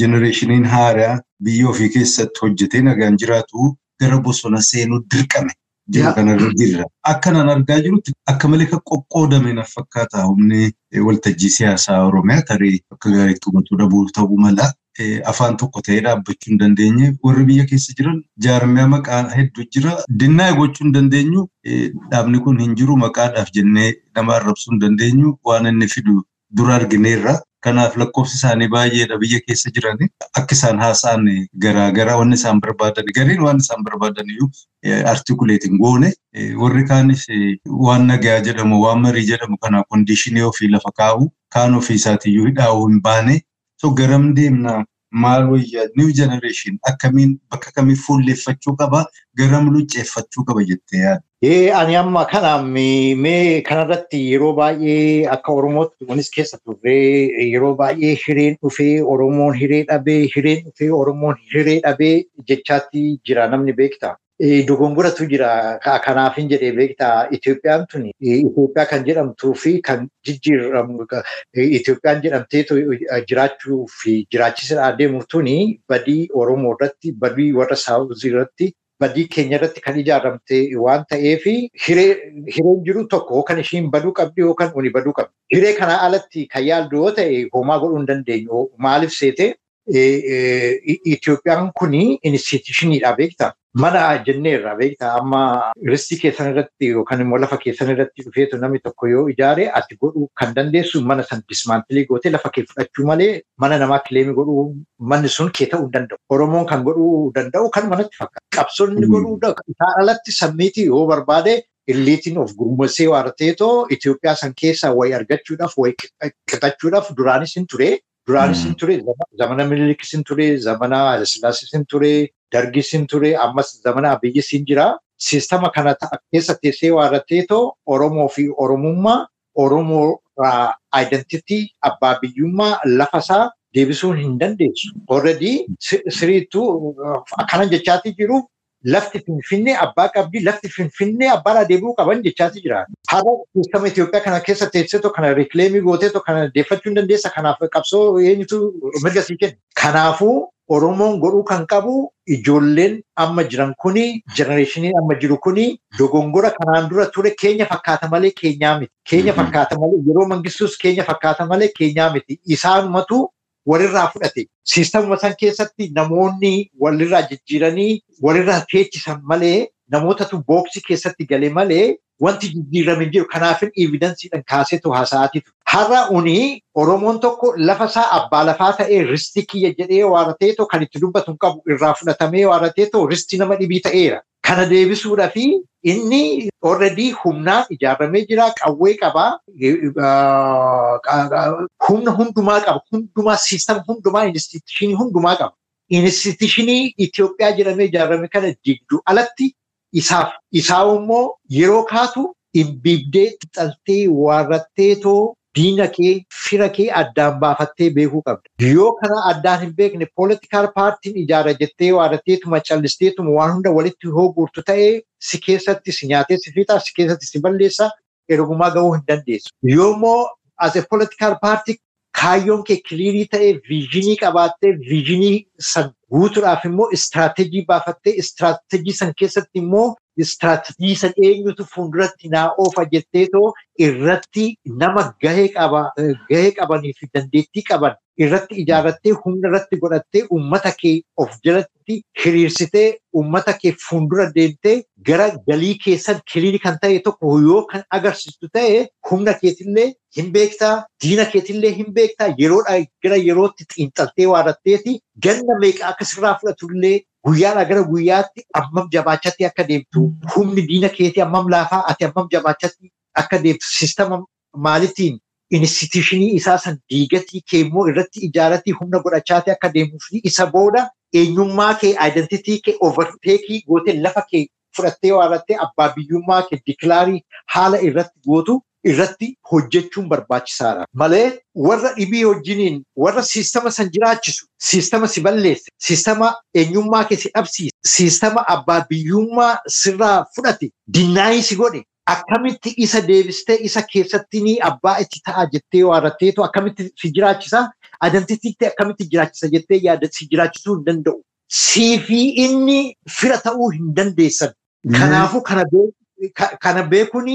jenereeshiniin haaraa biyya ofii keessatti hojjetee nagaan jiraatu gara bosona seenuu dirqame. Jiru kanarra jirra. Akkanaan argaa jirutti akka malee kan qoqqoodame na fakkaata humni waltajjii siyaasaa Oromiyaa tarii akka gaariitti hubatuu dhabuu ta'uu mala. Afaan tokko ta'ee dhaabbachuu hin dandeenye warri biyya keessa jiran jaarmiyaa maqaa hedduu jira. Dinnaa gochuu hin dandeenyu dhaabni kun hin jiru maqaadhaaf jennee nama arrabsuu hin dandeenyu waan inni fidu dura argineerra. Kanaaf lakkoofsi isaanii baay'eedha biyya keessa jirani. Akka isaan haasa'an garaagaraa wanni isaan barbaadan gariin waan isaan barbaadan iyyuu artikuleetiin goone warri kaanis waan nagaa jedhamu waan marii jedhamu kana kondiishinii ofii lafa kaa'u kaan ofii isaatiiyyuu hidhaa'uu hin baane. So garam deemna maal wayyaa new generation akkamiin bakka kamii fuulleeffachuu qaba garam lucceeffachuu qaba jettee yaadda. Ee ani amma kana mee kanarratti yeroo baay'ee akka Oromootti kunis keessa turree yeroo baay'ee hireen dhufee Oromoon hiree dhabee hireen dhufee Oromoon hiree dhabee jechaatti jira namni beekta. Dogongoratu jira kanaafin jedhee beekta Itoophiyaan tuni Itoophiyaa kan jedhamtuu fi kan jijjiiramu Itoophiyaan jedhamteetu jiraachuu fi jiraachisanii adeemu tuni badii Oromoo irratti badii warra Saawuzii irratti badii keenya irratti kan ijaaramte waan ta'eef hireen jiru tokko kan ishiin baduu qabdi yookaan uni baduu qabdi. Hiree kanaa alatti kan yaaldu yoo ta'e homaa godhuu hin dandeenyu. Maaliif seete Itoophiyaan kuni institushiniidha beektaa. Mana jenneerra beektaa amma ristii keessan irratti yookaan immoo lafa keessan irratti dhufeetu namni tokko yoo ijaare ati godhuu kan dandeessu mana san dismaantilii gootee lafa kee fudhachuu malee mana namaa kileemii godhuu manni sun kee ta'uu danda'u. Oromoon kan godhuu danda'u kan manatti fakkaata. Qabsoonni godhuu isaan alatti sammiitii yoo barbaade illiitiin of gurmursee waarteetoo Itoophiyaa san keessaa wayi argachuudhaaf wayi qixachuudhaaf duraanis hin ture. Duraanis hin ture zamana Minilikis hin ture zamana Hayilasillaasiis hin ture. Dargis hin ture ammas zamana Abiyyis hin jira. Siistama kana keessa teessee waarratteetoo Oromoo fi Oromummaa Oromoo aayidentitii abbaa biyyummaa lafasaa deebisuun hin dandeessu. Already siriittuu akkanan jechaatii jiru lafti Finfinnee abbaa qabdi lafti Finfinnee abbaadhaa deebi'uu qaban jechaatii jira. Har'a siistama Itoophiyaa kana keessa teesseetoo kana rikileemii gooteetoo kana deeffachuu hin dandeessa. Kanaaf qabsoo eenyutu mirga sii kenna. Kanaafuu Oromoon godhuu kan qabu ijoolleen amma jiran kuni jenereeshiniin amma jiru kuni dogongora kanaan dura ture keenya fakkaata malee keenyaa miti. Keenya fakkaata malee yeroo mangistuus keenya fakkaata malee keenyaa miti. Isaanumatu walirraa fudhate. Siistamuma san keessatti namoonni walirraa jijjiiranii walirraa teechisan malee namootatu booksii keessatti gale malee wanti jijjiirame jiru kanaafin evidensiidhaan kaaseetu haasa'aatiitu. Har'a uni Oromoon tokko lafa isaa abbaa lafaa ta'ee ristii kiyya jedhee waarateetoo kan itti dubbatu hin qabu irraa fudhatamee waarateetoo ristii nama dhibii ta'eera. Kana deebisuudhaa fi inni already humnaan ijaaramee jira qawwee qabaa humna hundumaa qaba hundumaa siistama hundumaa institushinii hundumaa qaba. Institushinii Itoophiyaa jedhamee ijaarame kana digdu alatti isaaf isaa immoo yeroo kaatu dhimbiibdee xixaltee waarratteetoo diina kee fira kee addaan baafattee beekuu qabda. Yoo kana addaan hin beekne poolitikaal paartiin ijaara jettee waarratteetuma callisteetuma waan hunda walitti hoo guurtu ta'ee si keessatti si nyaatee si fixaa si keessatti si balleessa ergumaa gahuu hin dandeessu. Yoommoo as a political party kaayyoon kee kiliirii ta'ee viizhinii qabaattee viizhinii san guutuudhaaf immoo istiraatejii baafattee istiraatejii san keessatti immoo istiraatejii san eenyutu fuulduratti naa oofa jetteetoo irratti nama gahee qaba gahee qabanii fi dandeettii qaban irratti ijaarrattee humna irratti godhattee ummata kee of jalatti hiriirsitee ummata kee fuuldura deemtee gara galii keessan kiliirii kan ta'e tokko yoo kan agarsiistu ta'e humna keetillee hin beektaa diina keetillee hin beektaa yeroodhaa gara yerootti xiinxaltee waarratteeti ganna meeqa akka sirraa fudhatullee guyyaadhaa gara guyyaatti ammam jabaachatti akka deemtu humni diina keetii ammam laafaa ati ammam jabaachatti akka deemtu sistama maalitiin? Institushinii isaa san diigatii kee immoo irratti ijaaratii humna godhachaati akka deemuu fi isa booda eenyummaa kee aayidentitii kee overteekii gootee lafa kee fudhattee waarrattee abbaa biyyummaa kee diklaarii haala irratti gootu irratti hojjechuun barbaachisaadha. Malee warra dhibii wajjiniin warra siistama san jiraachisu, siistama si balleesse, siistama eenyummaa kee si dhabsiise, siistama abbaa biyyummaa sirraa fudhate, dinnaayii si godhe, akkamitti isa deebistee isa keessatti ni abbaa itti ta'a jettee waarratteetu akkamitti si jiraachisa, identitiitti akkamitti jiraachisa jettee yaada si jiraachisuu hin danda'u. Siifii inni fira ta'uu hin dandeessan. Kanaafuu kana kana beekuun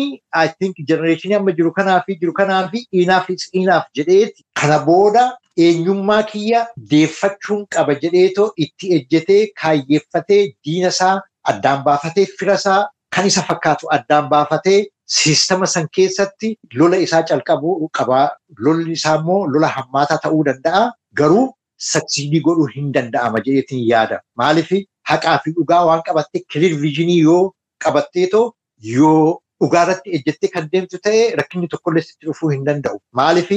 I think generation amma jiru kanaa fi jiru kanaa fi enough is enough jedheeti kana booda eenyummaa kiyya deeffachuun qaba jedheetoo itti ejjetee kaayyeeffatee diina isaa addaan baafatee fira isaa kan isa fakkaatu addaan baafatee siistama san keessatti lola isaa calqabuu qabaa. Lolli isaa immoo lola hammaataa ta'uu danda'a. Garuu saksiidii godhuu hin danda'ama jedheetiin yaada. Maaliif haqaa fi dhugaa waan qabattee kiliir viijinii yoo qabatteetoo yoo dhugaarratti ejjettee kan deemtu ta'e rakkinni tokkollee sitti dhufuu hin danda'u. Maaliif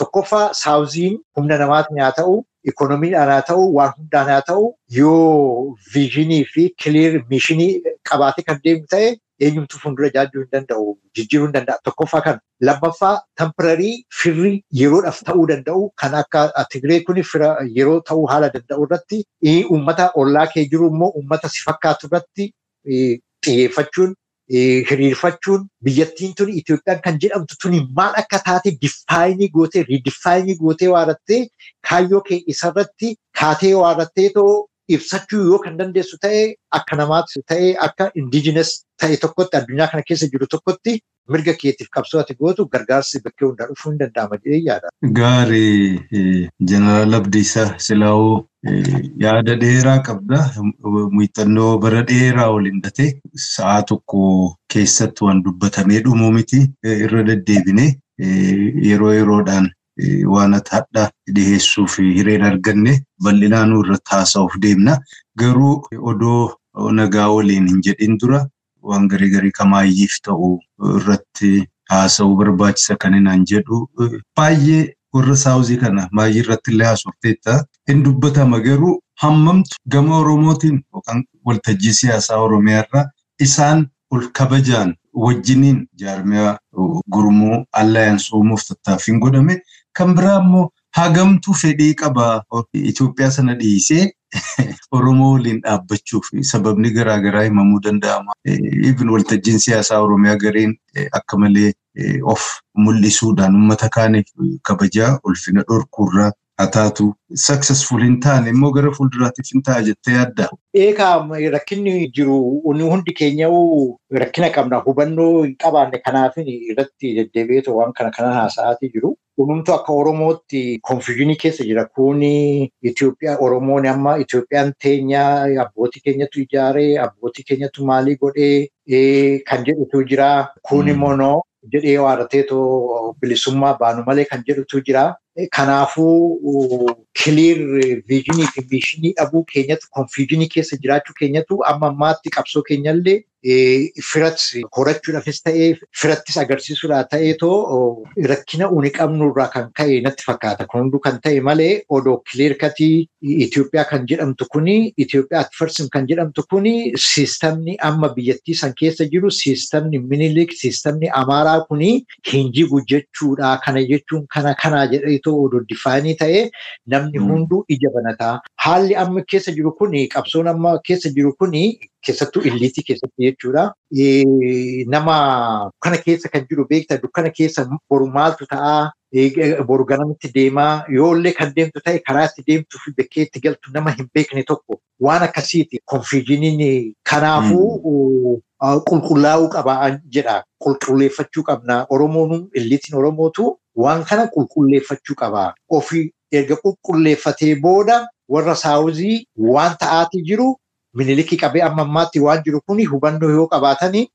tokkoffaa saawuziin humna namaatiin haa ta'u, ikoonomiidhaan haa ta'u, waan hundaan haa ta'u yoo viijinii fi kiliir mishinii qabaatee kan deemu ta'e eenyumtu fuuldura jaajuu hin danda'u, jijjiiruu hin danda'a. Tokkoffaa kan lammaffaa tampirarii firri yeroodhaaf ta'uu danda'u kan akka Tigiree kun fira yeroo ta'uu haala danda'u irratti uummata ollaa kee jiru immoo uummata si fakkaatu irratti xiyyeeffachuun hiriirfachuun biyyattiin tun Itoophiyaan kan jedhamtu tuni maal akka taate diffaayinii gootee riidifaayinii gootee waarattee kaayyoo kee isarratti kaatee waarattee too ibsachuu yoo kan dandeessu ta'e akka namaatti ta'e akka indijinas ta'e tokkotti addunyaa kana keessa jiru tokkotti mirga keetiif qabsoo ati gootu gargaarsi bakkee hundaa dhufuu hin danda'ama jedhee yaada. Gaarii jeneraal Abdiisaa Silaawoo yaada dheeraa qabda. Muuxannoo bara dheeraa waliin dhatee sa'a tokko keessatti waan dubbatamee dhumuu miti irra deddeebinee yeroo yeroodhaan waan hadhaa dhiheessuuf hireen arganne bal'inaanuu irratti haasa'uuf deemna. Garuu odoo nagaa waliin hin jedhin dura waan garii garii kamaayyiif ta'u irratti haasa'uu barbaachisa kan hinaan jedhu baay'ee warra saawuzii kana maayyii irratti illee haasofteetta. Hin dubbatama garuu hammamtu gama Oromootiin yookaan waltajjii siyaasaa Oromiyaa irraa isaan ol kabajaan wajjiniin jaarmiyaa gurmuu allaayansii uumuuf tattaaffiin godhame kan biraa immoo hagamtu fedhii qaba Itoophiyaa sana dhiisee Oromoo waliin dhaabbachuuf sababni garaagaraa himamuu danda'ama. Waltajjiin siyaasaa Oromiyaa gareen akka malee of mul'isuudhaan uummata kaaniif kabajaa ulfina dhorkuurraa haa taatu successful hin taane immoo gara fuulduraatiif hin ta'a jettee yaadda. Eegaa rakkinni jiru hundi keenya rakkina qabna hubannoo hin qabaanne kanaaf irratti deddeebi'eetu waan kana kana haasa'aatii jiru. Hundumtuu akka Oromootti konfiyuunii keessa jira. Kuni Itoophiyaa Oromoon amma Itoophiyaan teenya abbootii keenyatu ijaaree abbootii keenyatu maalii godhee kan jedhutu jira. Kun immoo jedhee waarateetu bilisummaa baanu malee kan jedhutu jira. Kanaafuu kiliir viijinii fi mishinii dhabuu keenyatu konfiyuunii keessa jiraachuu keenyatu amma ammaatti qabsoo keenyallee firatti horachuudhaafis ta'ee firattis agarsiisuudhaa ta'eetoo rakkina uni qabnurraa kan ka'e natti fakkaata. Kun hunduu kan ta'e malee odoo kiliir katii Itoophiyaa kan jedhamtu kuni Itoophiyaa Atfarsim kan jedhamtu kuni siistamni amma biyyattii san keessa jiru siistamni minilik siistamni amaaraa kuni hin jigu jechuudha. Kana jechuun kana kana jedheetoo odoo difaanii ta'e namni hunduu ija banataa. Haalli amma keessa jiru kuni qabsoon amma keessa jiru kuni keessattuu illiitii keessatti jechuudha. Nama kana keessa kan jiru beekta dukkana keessa boru maaltu ta'aa boru ganamitti deemaa yoollee kan deemtu ta'e karaa itti deemtuu fi bakkee itti galtu nama hin beekne tokko waan akkasiiti konfiijiniin kanaafuu qulqullaa'uu qaba jedha. Qulqulleeffachuu qabna. Oromoon illiitiin Oromootu waan kana qulqulleeffachuu qaba. Ofii erga qulqulleeffatee booda warra saawuzii waan ta'aatii jiru minilikii qabee amma ammaatti waan jiru kuni hubannoo yoo qabaatanii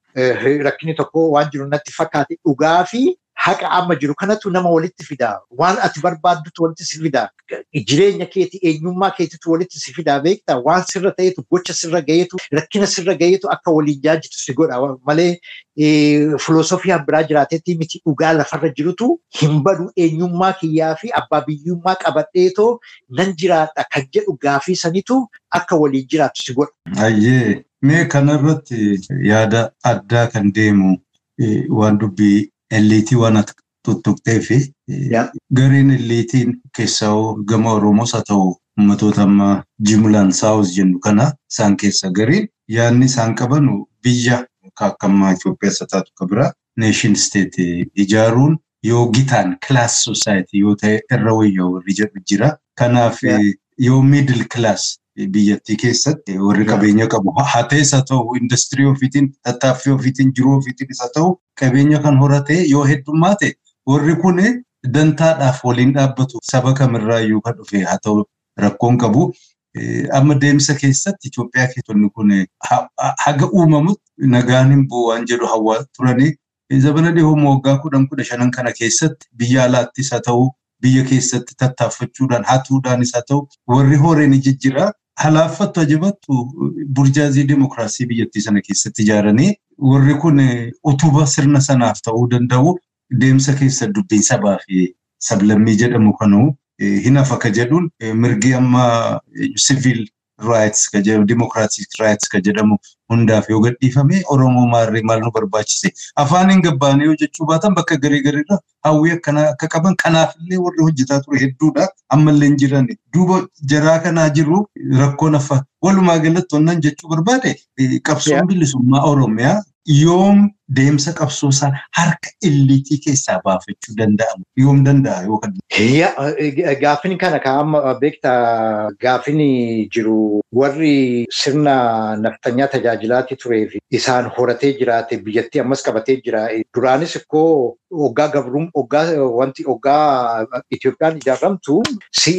rakkinni tokko waan jiru natti fakkaate dhugaa fi haqa amma jiru kanatu nama walitti fida. Waan ati barbaaddutu walitti si fida. Jireenya keeti eenyummaa keetitu walitti si fida beekta. Waan sirra ta'etu gocha sirra gaheetu rakkina sirra gaheetu akka waliin jaajitu si godha malee filoosofiyaan biraa jiraatetti miti dhugaa lafarra jirutu hin badu eenyummaa kiyyaa fi abbaa biyyummaa qabadheetoo nan jiraadha kan jedhu gaafii sanitu akka waliin jiraatu si godha. Ayyee mee kanarratti yaada addaa kan deemu waan dubbii elliitii waan tuttuqxee fi gareen elliitiin keessaa gama Oromoos haa ta'u ummatoota amma jimlaan saawus jennu kana isaan keessa gariin yaadni isaan qaban biyya akka ammaa Itoophiyaas taatu kan biraa neeshin isteet ijaaruun yoo gitaan kilaas soosaayitii yoo ta'e irra wayyaa warri jedhu jira. Kanaaf yoo miidil kilaas biyyattii keessatti warri qabeenya qabu. Haa ta'es haa ta'u industirii ofiitiin tattaaffii ofiitiin jiruu ofiitiin haa ta'u qabeenya kan horatee yoo heddummaate warri kun dantaadhaaf waliin dhaabbatu saba kamirraayyuu kan dhufe haa ta'u rakkoon qabu. Amma deemsa keessatti Itoophiyaa keessatti kun haga uumamutti nagaan hin bu'u waan jedhu hawaa turanii zabana dhihoo waggaa kudhan kudha shanan kana keessatti biyya alaattis haa ta'u biyya keessatti tattaaffachuudhaan hatuudhaanis haa ta'u. Warri horeen jijjiiraa halaaffattu ajabattu burjaazii dimokiraasii biyyattii sana keessatti ijaaranii warri kun utuba sirna sanaaf ta'uu danda'u deemsa keessa dubbiin sabaa fi sablammii jedhamu kanuu hin hafa ka jedhuun mirgi amma siviil raayits ka jedhamu dimokiraatik raayits ka jedhamu hundaaf yoo gadhiifame oromoo maarree maal nu barbaachise? Afaan hin gabbaane yoo jechuu baatan bakka garii gariirra hawwii akkanaa akka qaban kanaafillee warri hojjetaa ture hedduudha ammallee hin jiran duuba jaraa kanaa jiru rakkoon affa walumaa galatti wannan jechuu barbaade. Qabsoon bilisummaa oromiyaa yoom deemsa qabsoo isaa harka illiitii keessaa baafachuu danda'amu yoom danda'a yoo kan. Gaaffiin kana kan amma beektaa gaaffiin jiru warri sirna naftanyaa tajaajilaati turee fi isaan horatee jiraate biyyattii ammas qabatee jira. Duraanis ikkoo hoggaa gabruun wanti hoggaa Itoophiyaan ijaaramtu si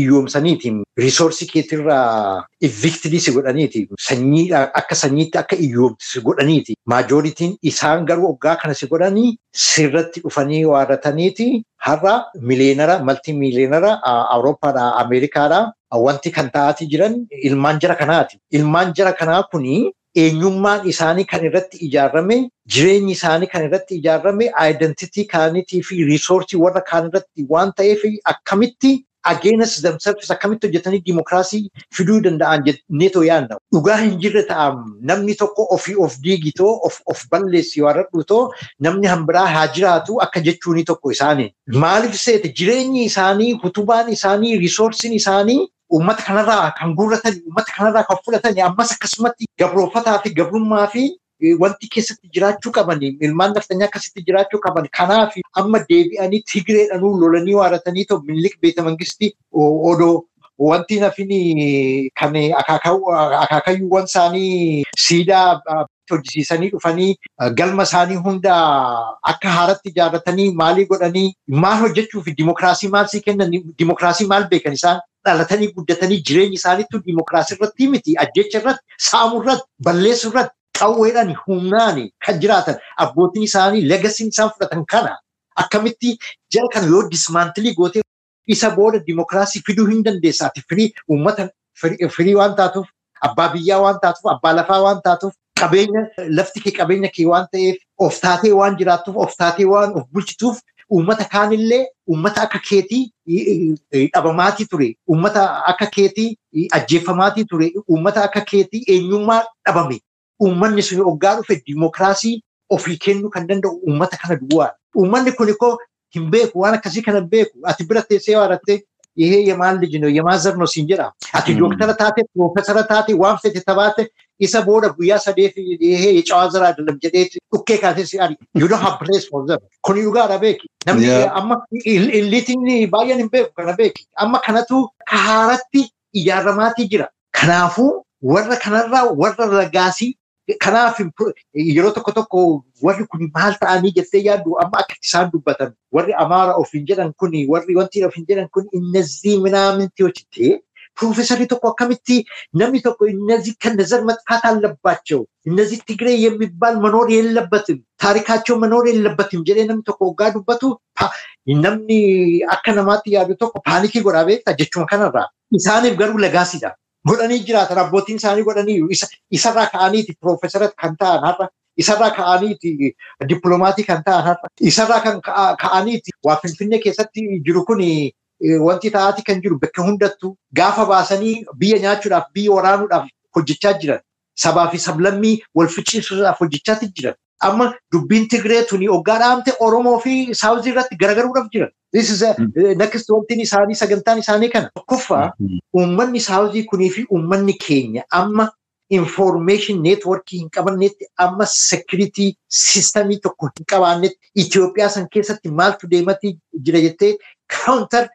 iyyoomsaniitiin riisoorsii keetirraa evictidii si godhaniiti. Akka sanyiitti akka iyyoomti si godhaniiti. Maajooritiin isaan garuu hoggaa kana si godhanii sirratti dhufanii waarrataniiti. Har'a mileenara malti mileenara Awurooppaadhaa Ameerikaadhaa wanti kan ta'aatii jiran ilmaan jara kanaati. Ilmaan jara kanaa kuni eenyummaan isaanii kan irratti ijaarame jireenyi isaanii kan irratti ijaarame aayidentitii kaanitii fi riisoorsii warra kaan irratti waan ta'eef akkamitti ageenas themselves akkamitti hojjetanii dimokiraasii fiduu danda'an jenneetoo yaadna. Dhugaa hin jirre ta'am namni tokko ofii of diigitoo of of balleessi waaradhutoo namni hambiraa haa jiraatu akka jechuuni tokko isaanii. Maaliif seete jireenyi isaanii utubaan isaanii riisoorsiin isaanii uummata kanarraa kan guurratan uummata kanarraa kan fudhatan ammas akkasumatti gabroofataa fi gabrummaa fi wanti keessatti jiraachuu qaban ilmaan naftanyaa akkasitti jiraachuu qaban kanaaf amma deebi'anii tigireedhanuu lolanii waaratanii ta'u miliq beeta mangistii odoo wanti nafini kan akaakayyuuwwan isaanii siidaa hojjisiisanii dhufanii galma isaanii hunda akka haaratti ijaarratanii maalii godhanii maal hojjechuuf dimokiraasii maal sii kennan dimokiraasii maal beekan isaan dhalatanii guddatanii jireenyi isaaniitu dimokiraasii irratti miti ajjecha irratti saamuu irratti balleessuu irratti qawweedhaan humnaan kan jiraatan abbootiin isaanii legasiin isaan fudhatan kana akkamitti jara kana yoo dismaantilii gootee isa booda dimokiraasii fiduu hin dandeessa ati firii uummata firii waan taatuuf abbaa biyyaa waan taatuuf abbaa lafaa waan taatuuf qabeenya lafti kee qabeenya kee waan ta'eef of taatee waan jiraattuuf of taatee waan of bulchituuf uummata kaanillee uummata akka keetii dhabamaatii ture uummata akka keetii ajjeefamaatii ture uummata akka keetii eenyummaa dhabame uummanni sun hoggaa dhufe diimokiraasii ofii kennuu kan danda'u uummata kana duwwaadha. Uummanni kun immoo hin beeku waan akkasii kana beeku. Ati bira teessee waarattee yihee yemaan lijino yemaan zarno siin jedhama. Ati hmm. doktara taate piroofeesara taate waan fete tabaate isa booda guyyaa sadeef yihee yecawaa zaraa dalam jedhee dhukkee kaatee si ari. You don't have place for them. Kun dhugaadha beeki. Namni amma illiitiin baay'een hin beeku kana beeki. Amma kanatu haaratti ijaaramaatii jira. Kanaafuu warra kanarraa warra ragaasii Kanaaf yeroo tokko tokko warri kun maal ta'anii jettee yaaddu amma akkatti isaan dubbatan warri amaara of hin jedhan kun warri wanti of hin jedhan kun innazii minaaminti hojjete piroofeesarri tokko akkamitti namni tokko innazii kan nazar maxxaata allabbaachoo innazii tigree yemmibaal manoor yeellabatin taarikaachoo manoor yeellabatin jedhee namni tokko waggaa dubbatu namni akka namaatti yaadu tokko paanikii godhaa beektaa jechuma kanarraa isaaniif garuu lagaasidha. Godhanii jiraatan abbootiin isaanii godhanii isarraa ka'aniiti piroofeesara kan ta'an har'a isarraa ka'aniiti dippiloomatii kan ta'an har'a isarraa kan ka'aniiti waa finfinnee keessatti jiru kun wanti ta'aati kan jiru bakka hundattu. Gaafa baasanii biyya nyaachuudhaaf biyya waraanuudhaaf hojjechaa jiran. Sabaa fi sablammii wal ficcisuudhaaf hojjechaatti jiran. Amma dubbiin Tigree tuni hoggaa dhaamte Oromoo fi Saawuzii irratti garagaruudhaaf jiran. Next wantiin isaanii sagantaan isaanii kana. Tokkoffaa uummanni Saawuzii kunii fi uummanni keenya amma information networkii hin qabannetti amma security systemii tokko hin qabaannetti Itoophiyaa san keessatti maaltu deematii jira jettee? Counter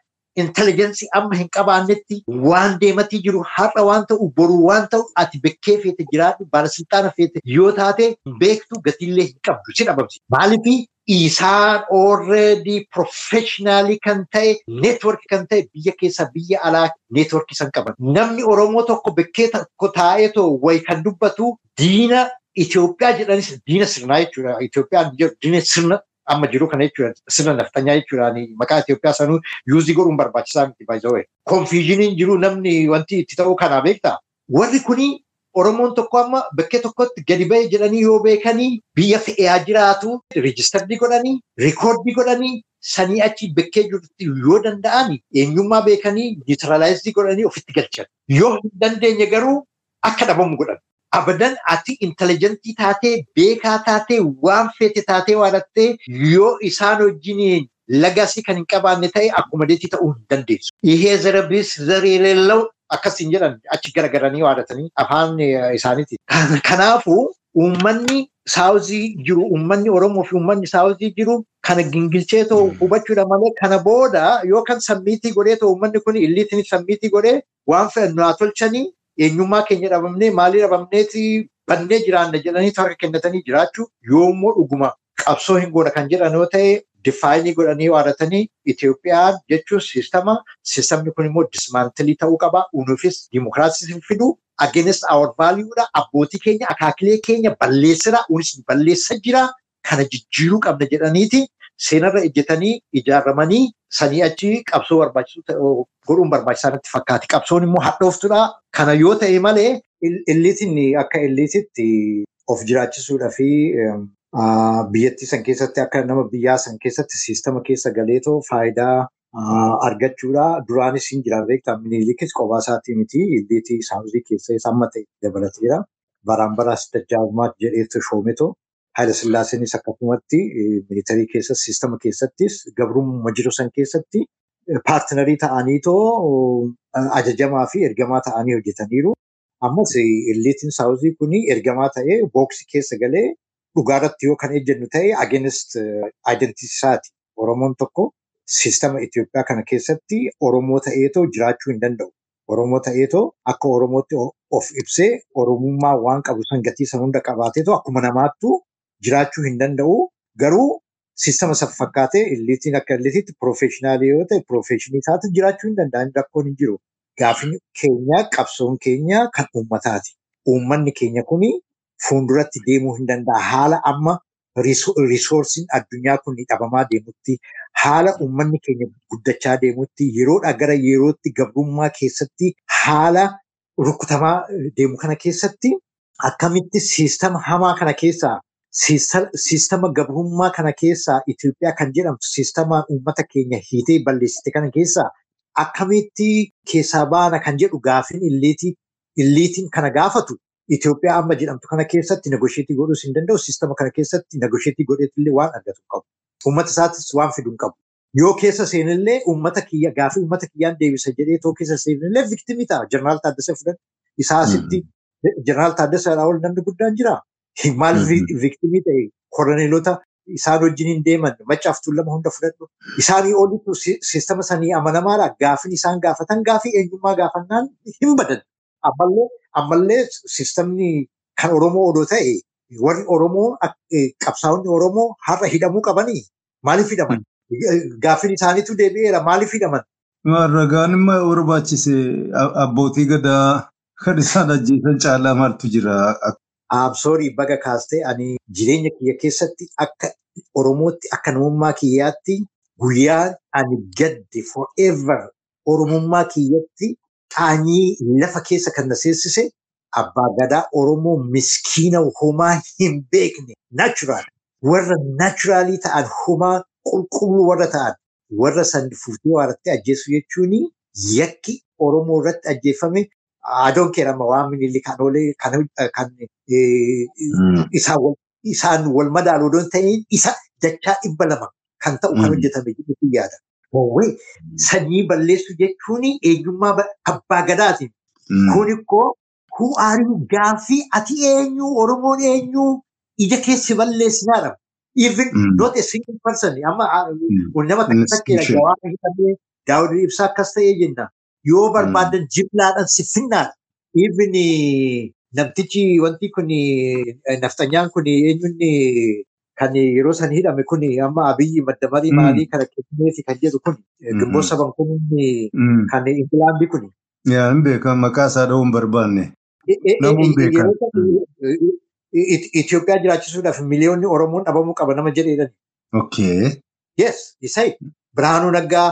intelligence amma hin qabaannetti waan deematii jiru har'a waan ta'u boru waan ta'u ati bekkee feete jiraadhu baalasilxaana feete yoo taate beektu gatiillee hin qabdu si dhabamsi. Maaliifii isaan already professionally kan ta'e network kan ta'e biyya keessa biyya alaa network san qaban. Namni Oromoo tokko bekkee tokko taa'ee too wayi kan dubbatu diina Itoophiyaa jedhanis diina sirnaa jechuudha. Itoophiyaan diina sirna amma jiru kana jechuudha. Sirna naftanyaa jechuudhaan maqaa Itoophiyaa sanuu yuuzii godhuun barbaachisaa miti baay'ee. Konfiizhiniin jiru namni wanti itti ta'uu kanaa beektaa? Warri kuni Oromoon tokko amma bakkee tokkotti gadi ba'e jedhanii yoo beekanii biyya fe'ee jiraatu riijistardi godhanii rikoordii godhanii sanii achi bakkee jirutti yoo danda'an eenyummaa beekanii niitiralaayizii godhanii ofitti galchan. Yoo hin dandeenye garuu akka dhabamu godhan. Abadan ati intelijentii taatee beekaa taatee waan feete taatee waadattee yoo isaan wajjiniin lagasii kan hin qabaanne ta'e akkuma deetii ta'uu hin dandeessu. Ihee zarabis zareeleellau akkasiin jedhan achi garagaranii waadatanii afaan isaaniiti. Kanaafuu uummanni saawuzii jiru uummanni Oromoo fi uummanni saawuzii jiru kana gingilchee ta'u hubachuudha malee kana booda yoo kan sammiitii godhee ta'u uummanni kun illiitiin sammiitii godhee waan fe'annu haa tolchanii eenyummaa keenya dhabamnee maalii dhabamneeti? Bannee jiraanna jedhanii harka kennatanii jiraachuu yoommoo dhuguma qabsoo hin goona kan jedhan yoo ta'e difaayinii godhanii waadatanii Itoophiyaan jechuun siistama siistamni kun immoo dismaantilii ta'uu qaba. Unuufis dimokiraasii fidu. Against our value dha. Abbootii keenya akaakilee keenya balleessira unis balleessa jira. Kana jijjiiruu qabna jedhaniiti seenarra ejjetanii ijaaramanii sanii achi qabsoo barbaachisu godhuun barbaachisaa natti fakkaati. Qabsoon immoo hadhooftuudha. Kana yoo ta'e malee illiitiin akka illiititti of jiraachisuudhaa fi biyyattii san keessatti akka nama biyyaa san keessatti siistama keessa galeetoo faayidaa argachuudha. Duraanis hin jira beektaa minilikis qophaa isaatii miti illiitii saawuzii keessa isa amma ta'e dabalateera. Baraan baraas dajjaabumaat jedheetu shoometoo. Haayila Sillaaseenis akkasumatti miilitarii keessa siistama keessattis gabrummaa jiru san keessatti paartinarii ta'aniitoo ajajamaa fi ergamaa ta'anii hojjetaniiru. Ammas illiitiin saawuzii kun ergamaa ta'ee booksii keessa galee dhugaarratti yoo kan ejjennu ta'e against identitisaati. Oromoon tokko siistama Itoophiyaa kana keessatti Oromoo ta'eetoo jiraachuu hin danda'u. Oromoo ta'eetoo akka Oromootti of ibsee Oromummaa waan qabu san gatii san hunda qabaateetoo akkuma namaattuu jiraachuu hin danda'u. Garuu siistama isa fakkaatee illiitiin akka illiitiitti piroofeeshinaalii yoo ta'e piroofeeshinii isaatti jiraachuu hin danda'an rakkoon hin jiru. Gaafni keenya qabsoon keenya kan uummataati. Uummanni keenya kuni fuulduratti deemuu hin danda'a. Haala amma riisoorsiin addunyaa kun dhabamaa deemutti haala uummanni keenya guddachaa deemutti yeroodhaa gara yerootti gabrummaa keessatti haala rukutamaa deemu kana keessatti akkamitti siistama hamaa kana keessaa siistama gabrummaa kana keessaa Itoophiyaa kan jedhamtu siistamaan uummata keenya hiitee balleessite kana keessaa akkamitti keessaa baana kan jedhu gaafin illiitiin kana gaafatu Itoophiyaa amma jedhamtu kana keessatti negosheetii godhuus hin danda'u. Siistama kana keessatti negosheetii godheetillee waan argatu qabu. Uummata isaatis waan fidu hin qabu. Yoo keessa seenillee uummata kiyya gaafii uummata kiyyaan deebisa jedhee too keessa seenillee viktimii ta'a. Jeneraal Taaddasee fudhate. Isaa asitti Jeneraal Taaddasee irraa ol namni guddaan jira. Maal viktimii ta'e koroneelota isaan wajjin deeman maccaaf tuulama hunda fudhadhu. Isaanii olitti siistama sanii amanamaadha. Gaafin isaan gaafatan gaafii eenyummaa gaafannaan hin badan. Ammallee siistamni kan Oromoo odoo ta'e warri Oromoo qabsaa'onni Oromoo har'a hidhamuu qabanii maaliif hidhaman? Gaafin isaaniitu deebi'eera maaliif hidhaman? Ragaan immoo barbaachise abbootii gadaa kan isaan ajjeesan caalaa maaltu jira? Absoorii baga kaastee ani jireenya kiyya keessatti akka Oromootti akka namummaa kiyyaatti guyyaa ani gadde forever Oromummaa kiyyatti qaanyii lafa keessa kan na seensise abbaa gadaa Oromoo miskiina homaa hin beekne naachuraal warra naachuraalii ta'an homaa qulqulluu warra ta'an warra san fuutee waaratti ajjeesu jechuun yakki Oromoo irratti ajjeefame adoon keerama waan minilli kan oolee kan isaan wal madaalu odoon ta'in isa dachaa dhibba lama kan ta'u kan hojjetame jedhutu yaada. Hoowwee sanyii balleessu jechuun eenyummaa abbaa gadaatiin. Kun immoo hu'aarii gaaffii ati eenyu Oromoon eenyu ija keessi balleessinaadha. Even not a single person amma nama waan hidhamee daawwadii ibsaa akkas ta'ee jenna. Yoo barbaadan jiblaadhaan siffinnaadha. Even namtichi wanti kun naftanyaan kun eenyuun kan yeroo san hidhame kun amma abiyyi madda marii maalii kana kenneefi kan jedhu kun gimboo saban kun kan ingilaandi kun. Yaa hin beekan maqaa isaa dha'uu hin barbaanne. Namuun beekan. Itoophiyaa jiraachisuudhaaf miliyoonni Oromoon dhabamuu qaba nama jedheedhan. Okay. Yes, isa Biraanuu Naggaa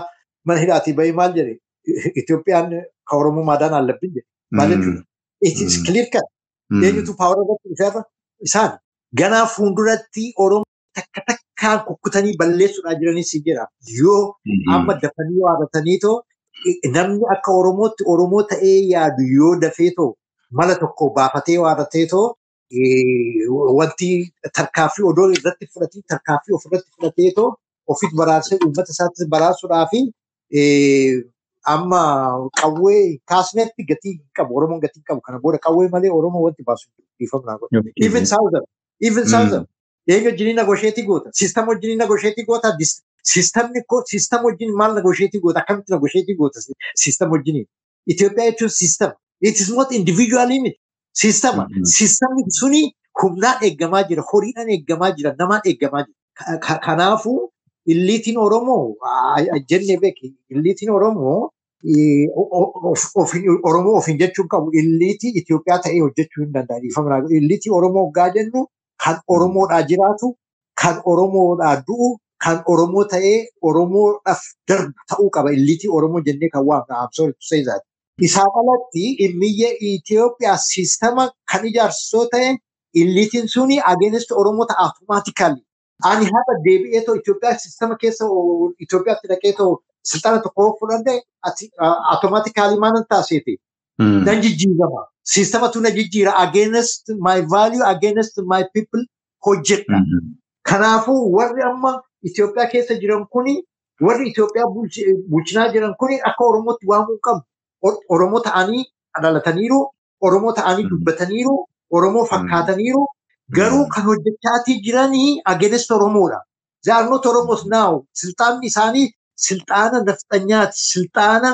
mana hidhaatii bahee maal jedhe Allabbin jedhe. Maal jechuudha? It is clear cut. Eenyutu paawara irratti dhufeerra? Isaan. Ganaa fuulduratti Oromoo takka takkaan kukkutanii balleessuudhaa jiranis jira. Yoo amma dafanii waadatanii too namni akka Oromootti Oromoo ta'ee yaadu yoo dafee too mala tokko baafatee waadatee too wanti tarkaaffii odoo irratti fudhatee tarkaaffii ofirratti fudhatee too ofitti baraarsee uummata isaatti baraarsuudhaa fi amma qawwee kaasnetti gatii qabu Oromoon gatii qabu kana booda qawwee malee Oromoo wanti baasu dhiifamnaa godha. Even Southern. Even Southern. eenyu wajjin nagosheetii goota sistama wajjin nagosheetii goota sistamni koo sistama wajjin maal nagosheetii goota akkamitti nagosheetii goota sistama wajjin Itoophiyaa jechuun sistama it is not individual miti sistama sistamni suni humnaan eeggamaa jira horiidhaan eeggamaa jira namaan eeggamaa jira kanaafuu illiitiin Oromoo jennee beeki illiitiin Oromoo Oromoo ofiin jechuun qabu illiitii Itoophiyaa ta'ee hojjechuu hin danda'an illiitii Oromoo hoggaa jennu kan Oromoodhaa jiraatu kan Oromoodhaa du'u kan Oromoo ta'ee Oromoodhaaf darbu ta'uu qaba illiitii Oromoo jennee kan waamna. Isaa alatti immiyya Itoophiyaa siistama kan ijaarsisoo ta'e illiitiin suni against Oromoo ta'a automaatikali. Ani haadha deebi'eetoo Itoophiyaa siistama keessa Itoophiyaatti dhaqeetoo silxaana tokko fudhadhe automaatikaalii maalan taasise. Nan jijjiirama. Siistamatu na jijjiira against my value against my people hojjedha. Kanaafuu warri amma Itoophiyaa keessa jiran kuni warri Itoophiyaa bulchinaa jiran kuni akka Oromootti waamuu qabu. Oromoo ta'anii dhalataniiru, Oromoo ta'anii dubbataniiru, Oromoo fakkaataniiru. Garuu kan hojjechaatii jiranii against Oromoodha. They are not Oromos now. Silxaanni isaanii silxaana nafxanyaati. Silxaana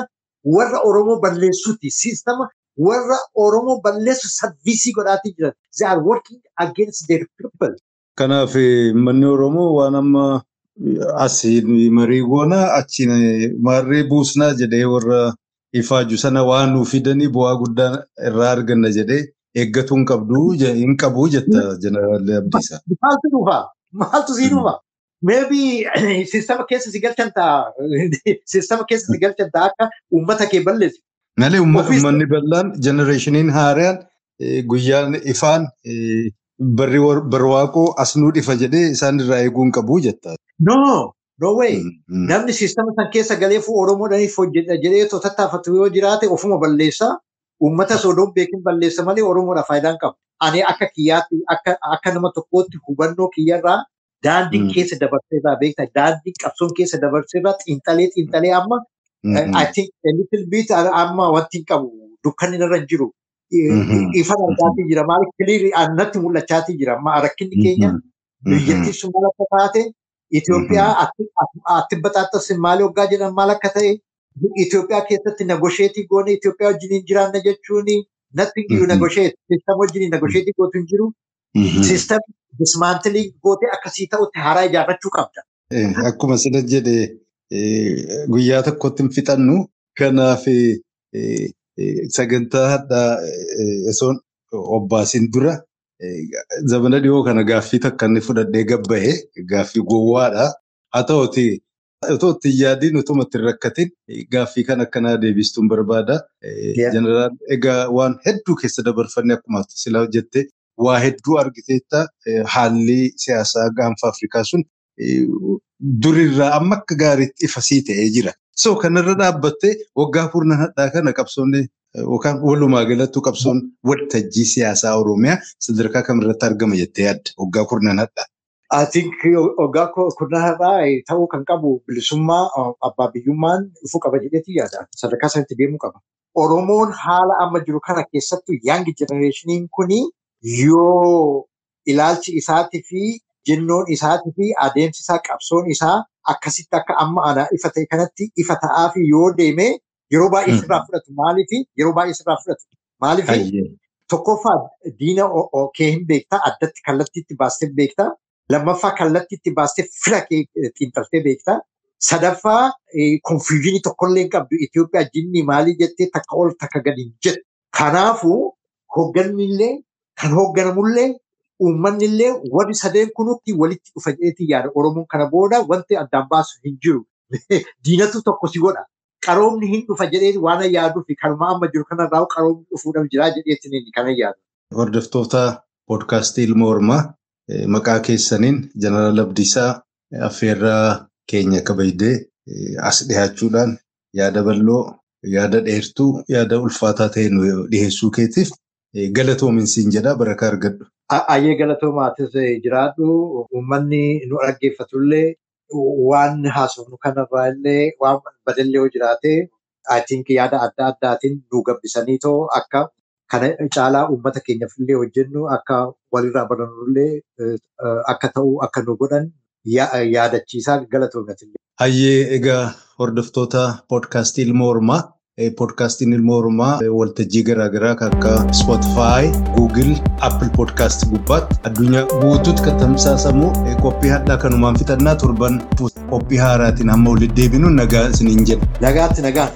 warra Oromoo balleessuuti. Siistama warra Oromoo balleessu sarviisii godhaatii jiran. They are working against their people. Kanaaf manni Oromoo waan amma asiin marii goonaa achiin maarree buusnaa jedhee warra ifaaju sana waan nuuf fidanii bu'aa guddaa irraa arganna jedhee eeggatu hin qabdu hin qabu jetta jeneraal Abdiisaa. Maaltu dhufa? Maaltu sii dhufa? Maybe siistama keessa si galchan ta'a. Siistama keessa si galchan ta'a akka uummata kee balleessu. Malee uummanni bal'aan jenereeshiniin haaraan guyyaan ifaan barwaaqoo asnuu dhifa jedhee isaan irraa eeguu hin qabu jetta. No, no way. Namni siistama san keessa galeefuu Oromoodhaaniif hojjedha jedhee tattaafatu yoo jiraate ofuma balleessaa. Uummata sodoon beekin balleessa malee Oromoodhaaf faayidaan qabu. Ani akka kiyyaatti akka nama tokkootti hubannoo kiyyarraa daandiin keessa dabarseerraa beekta. Daandiin qabsoon keessa dabarseerraa xiinxalee xiinxalee amma I think a little bit amma wanti hin qabu dukkanni irra hin jiru. Ifan argaatii jira maal kiliirri natti mul'achaatii jira rakkinni keenya biyyattii sun maal akka taate Itoophiyaa atti baxaaxas maali hoggaa jedhan maal akka ta'e Itoophiyaa keessatti nagosheetii goone Itoophiyaa wajjin jiraanna jechuun natti iyyuu nagosheetii gootu hin jiru. Sistam dismaantilii gootee akkasii ta'utti haaraa ijaarrachuu qabda. Akkuma sila jedhe guyyaa tokkotti hin fixannu kanaaf sagantaa hadhaa osoon obbaasin dura zamana dhiyoo kana gaaffii takka inni fudhadhee gabba'e gaaffii gowwaadha. Haa ta'uti Otoo itti yaadiin utuma itti rakkatin gaaffii kan akkanaa deebistuun barbaada. Jeneraal egaa waan hedduu keessa dabarfanne akkuma silaa jette waa hedduu argiteetta haalli siyaasaa gaanfa Afrikaa sun durirraa amma akka gaariitti ifasii ta'ee jira. So kanarra dhaabbattee waggaa kurnan hadhaa kana qabsoonni yookaan walumaa galattuu qabsoon waltajjii siyaasaa Oromiyaa sadarkaa kamirratti argama jettee yaadda waggaa kurnan hadhaa. I think waggaa kurnarraa ta'uu kan qabu bilisummaa abbaa biyyummaan dhufuu qaba jedheetii yaada. Sadarkaa sanatti deemuu qaba. Oromoon haala amma jiru kana keessattuu young generationiin kuni yoo ilaalchi isaatii fi jennoon isaatii fi adeemsi isaa qabsoon isaa akkasitti akka amma ana ifa ta'e kanatti ifa ta'aa fi yoo deeme yeroo baay'ee sirraa fudhatu. Maaliif yeroo baay'ee sirraa fudhatu? Maaliif tokkoffaa diina kee hin beektaa addatti kallattiitti baastee beektaa. Lammaffaa kallattiitti baastee fira kee xiinxaltee beektaa. Sadaffaa konfiyuuzinii tokkollee hin qabdu Itoophiyaa jinni maalii jettee takka ol takka gadi hin jettu. Kanaafuu hoogganni illee kan hoogganamullee uummanni warri sadeen kunutti walitti dhufa jedheetii yaada Oromoon kana booda wanti addaan baasu hin jiru. Diinatu tokko si godha. Qaroomni hin dhufa jedhee waan yaaduu fi kanuma amma jiru kanarraa qaroomni dhufuudhaaf jira jedheetiin kana yaadu. Hordoftoota poodkaastii ilma Oromaa maqaa keessaniin Jeneraal Abdiisaa affeerraa keenya kabajdee as dhiyaachuudhaan yaada bal'oo, yaada dheertuu, yaada ulfaataa ta'e nu dhiyeessuu keetiif galatoominsiin jedha barakaa argadhu. Ayyee galatoomatis jiraadhu uummanni nu dhaggeeffatullee waan haasofnu kanarraa illee waan badallee yoo jiraate yaada adda addaatiin nu gabbisanii too akka kana caalaa uummata keenyaaf illee hojjennu akka walirraa barannullee akka ta'u akka nu godhan yaadachiisaa galatoomatillee. Hayyee egaa hordoftoota poodkaastii ilma Oromaa poodkaastiin ilma Oromaa waltajjii garaagaraa kan akka Spotify, Google, Apple Podcast gubbaatti addunyaa guutuutti kan tamsaasamu qophii hadhaa kanumaan fixannaa torban qophii haaraatiin hamma walitti deebinu nagaa isiniin jedha. Nagaatti nagaan.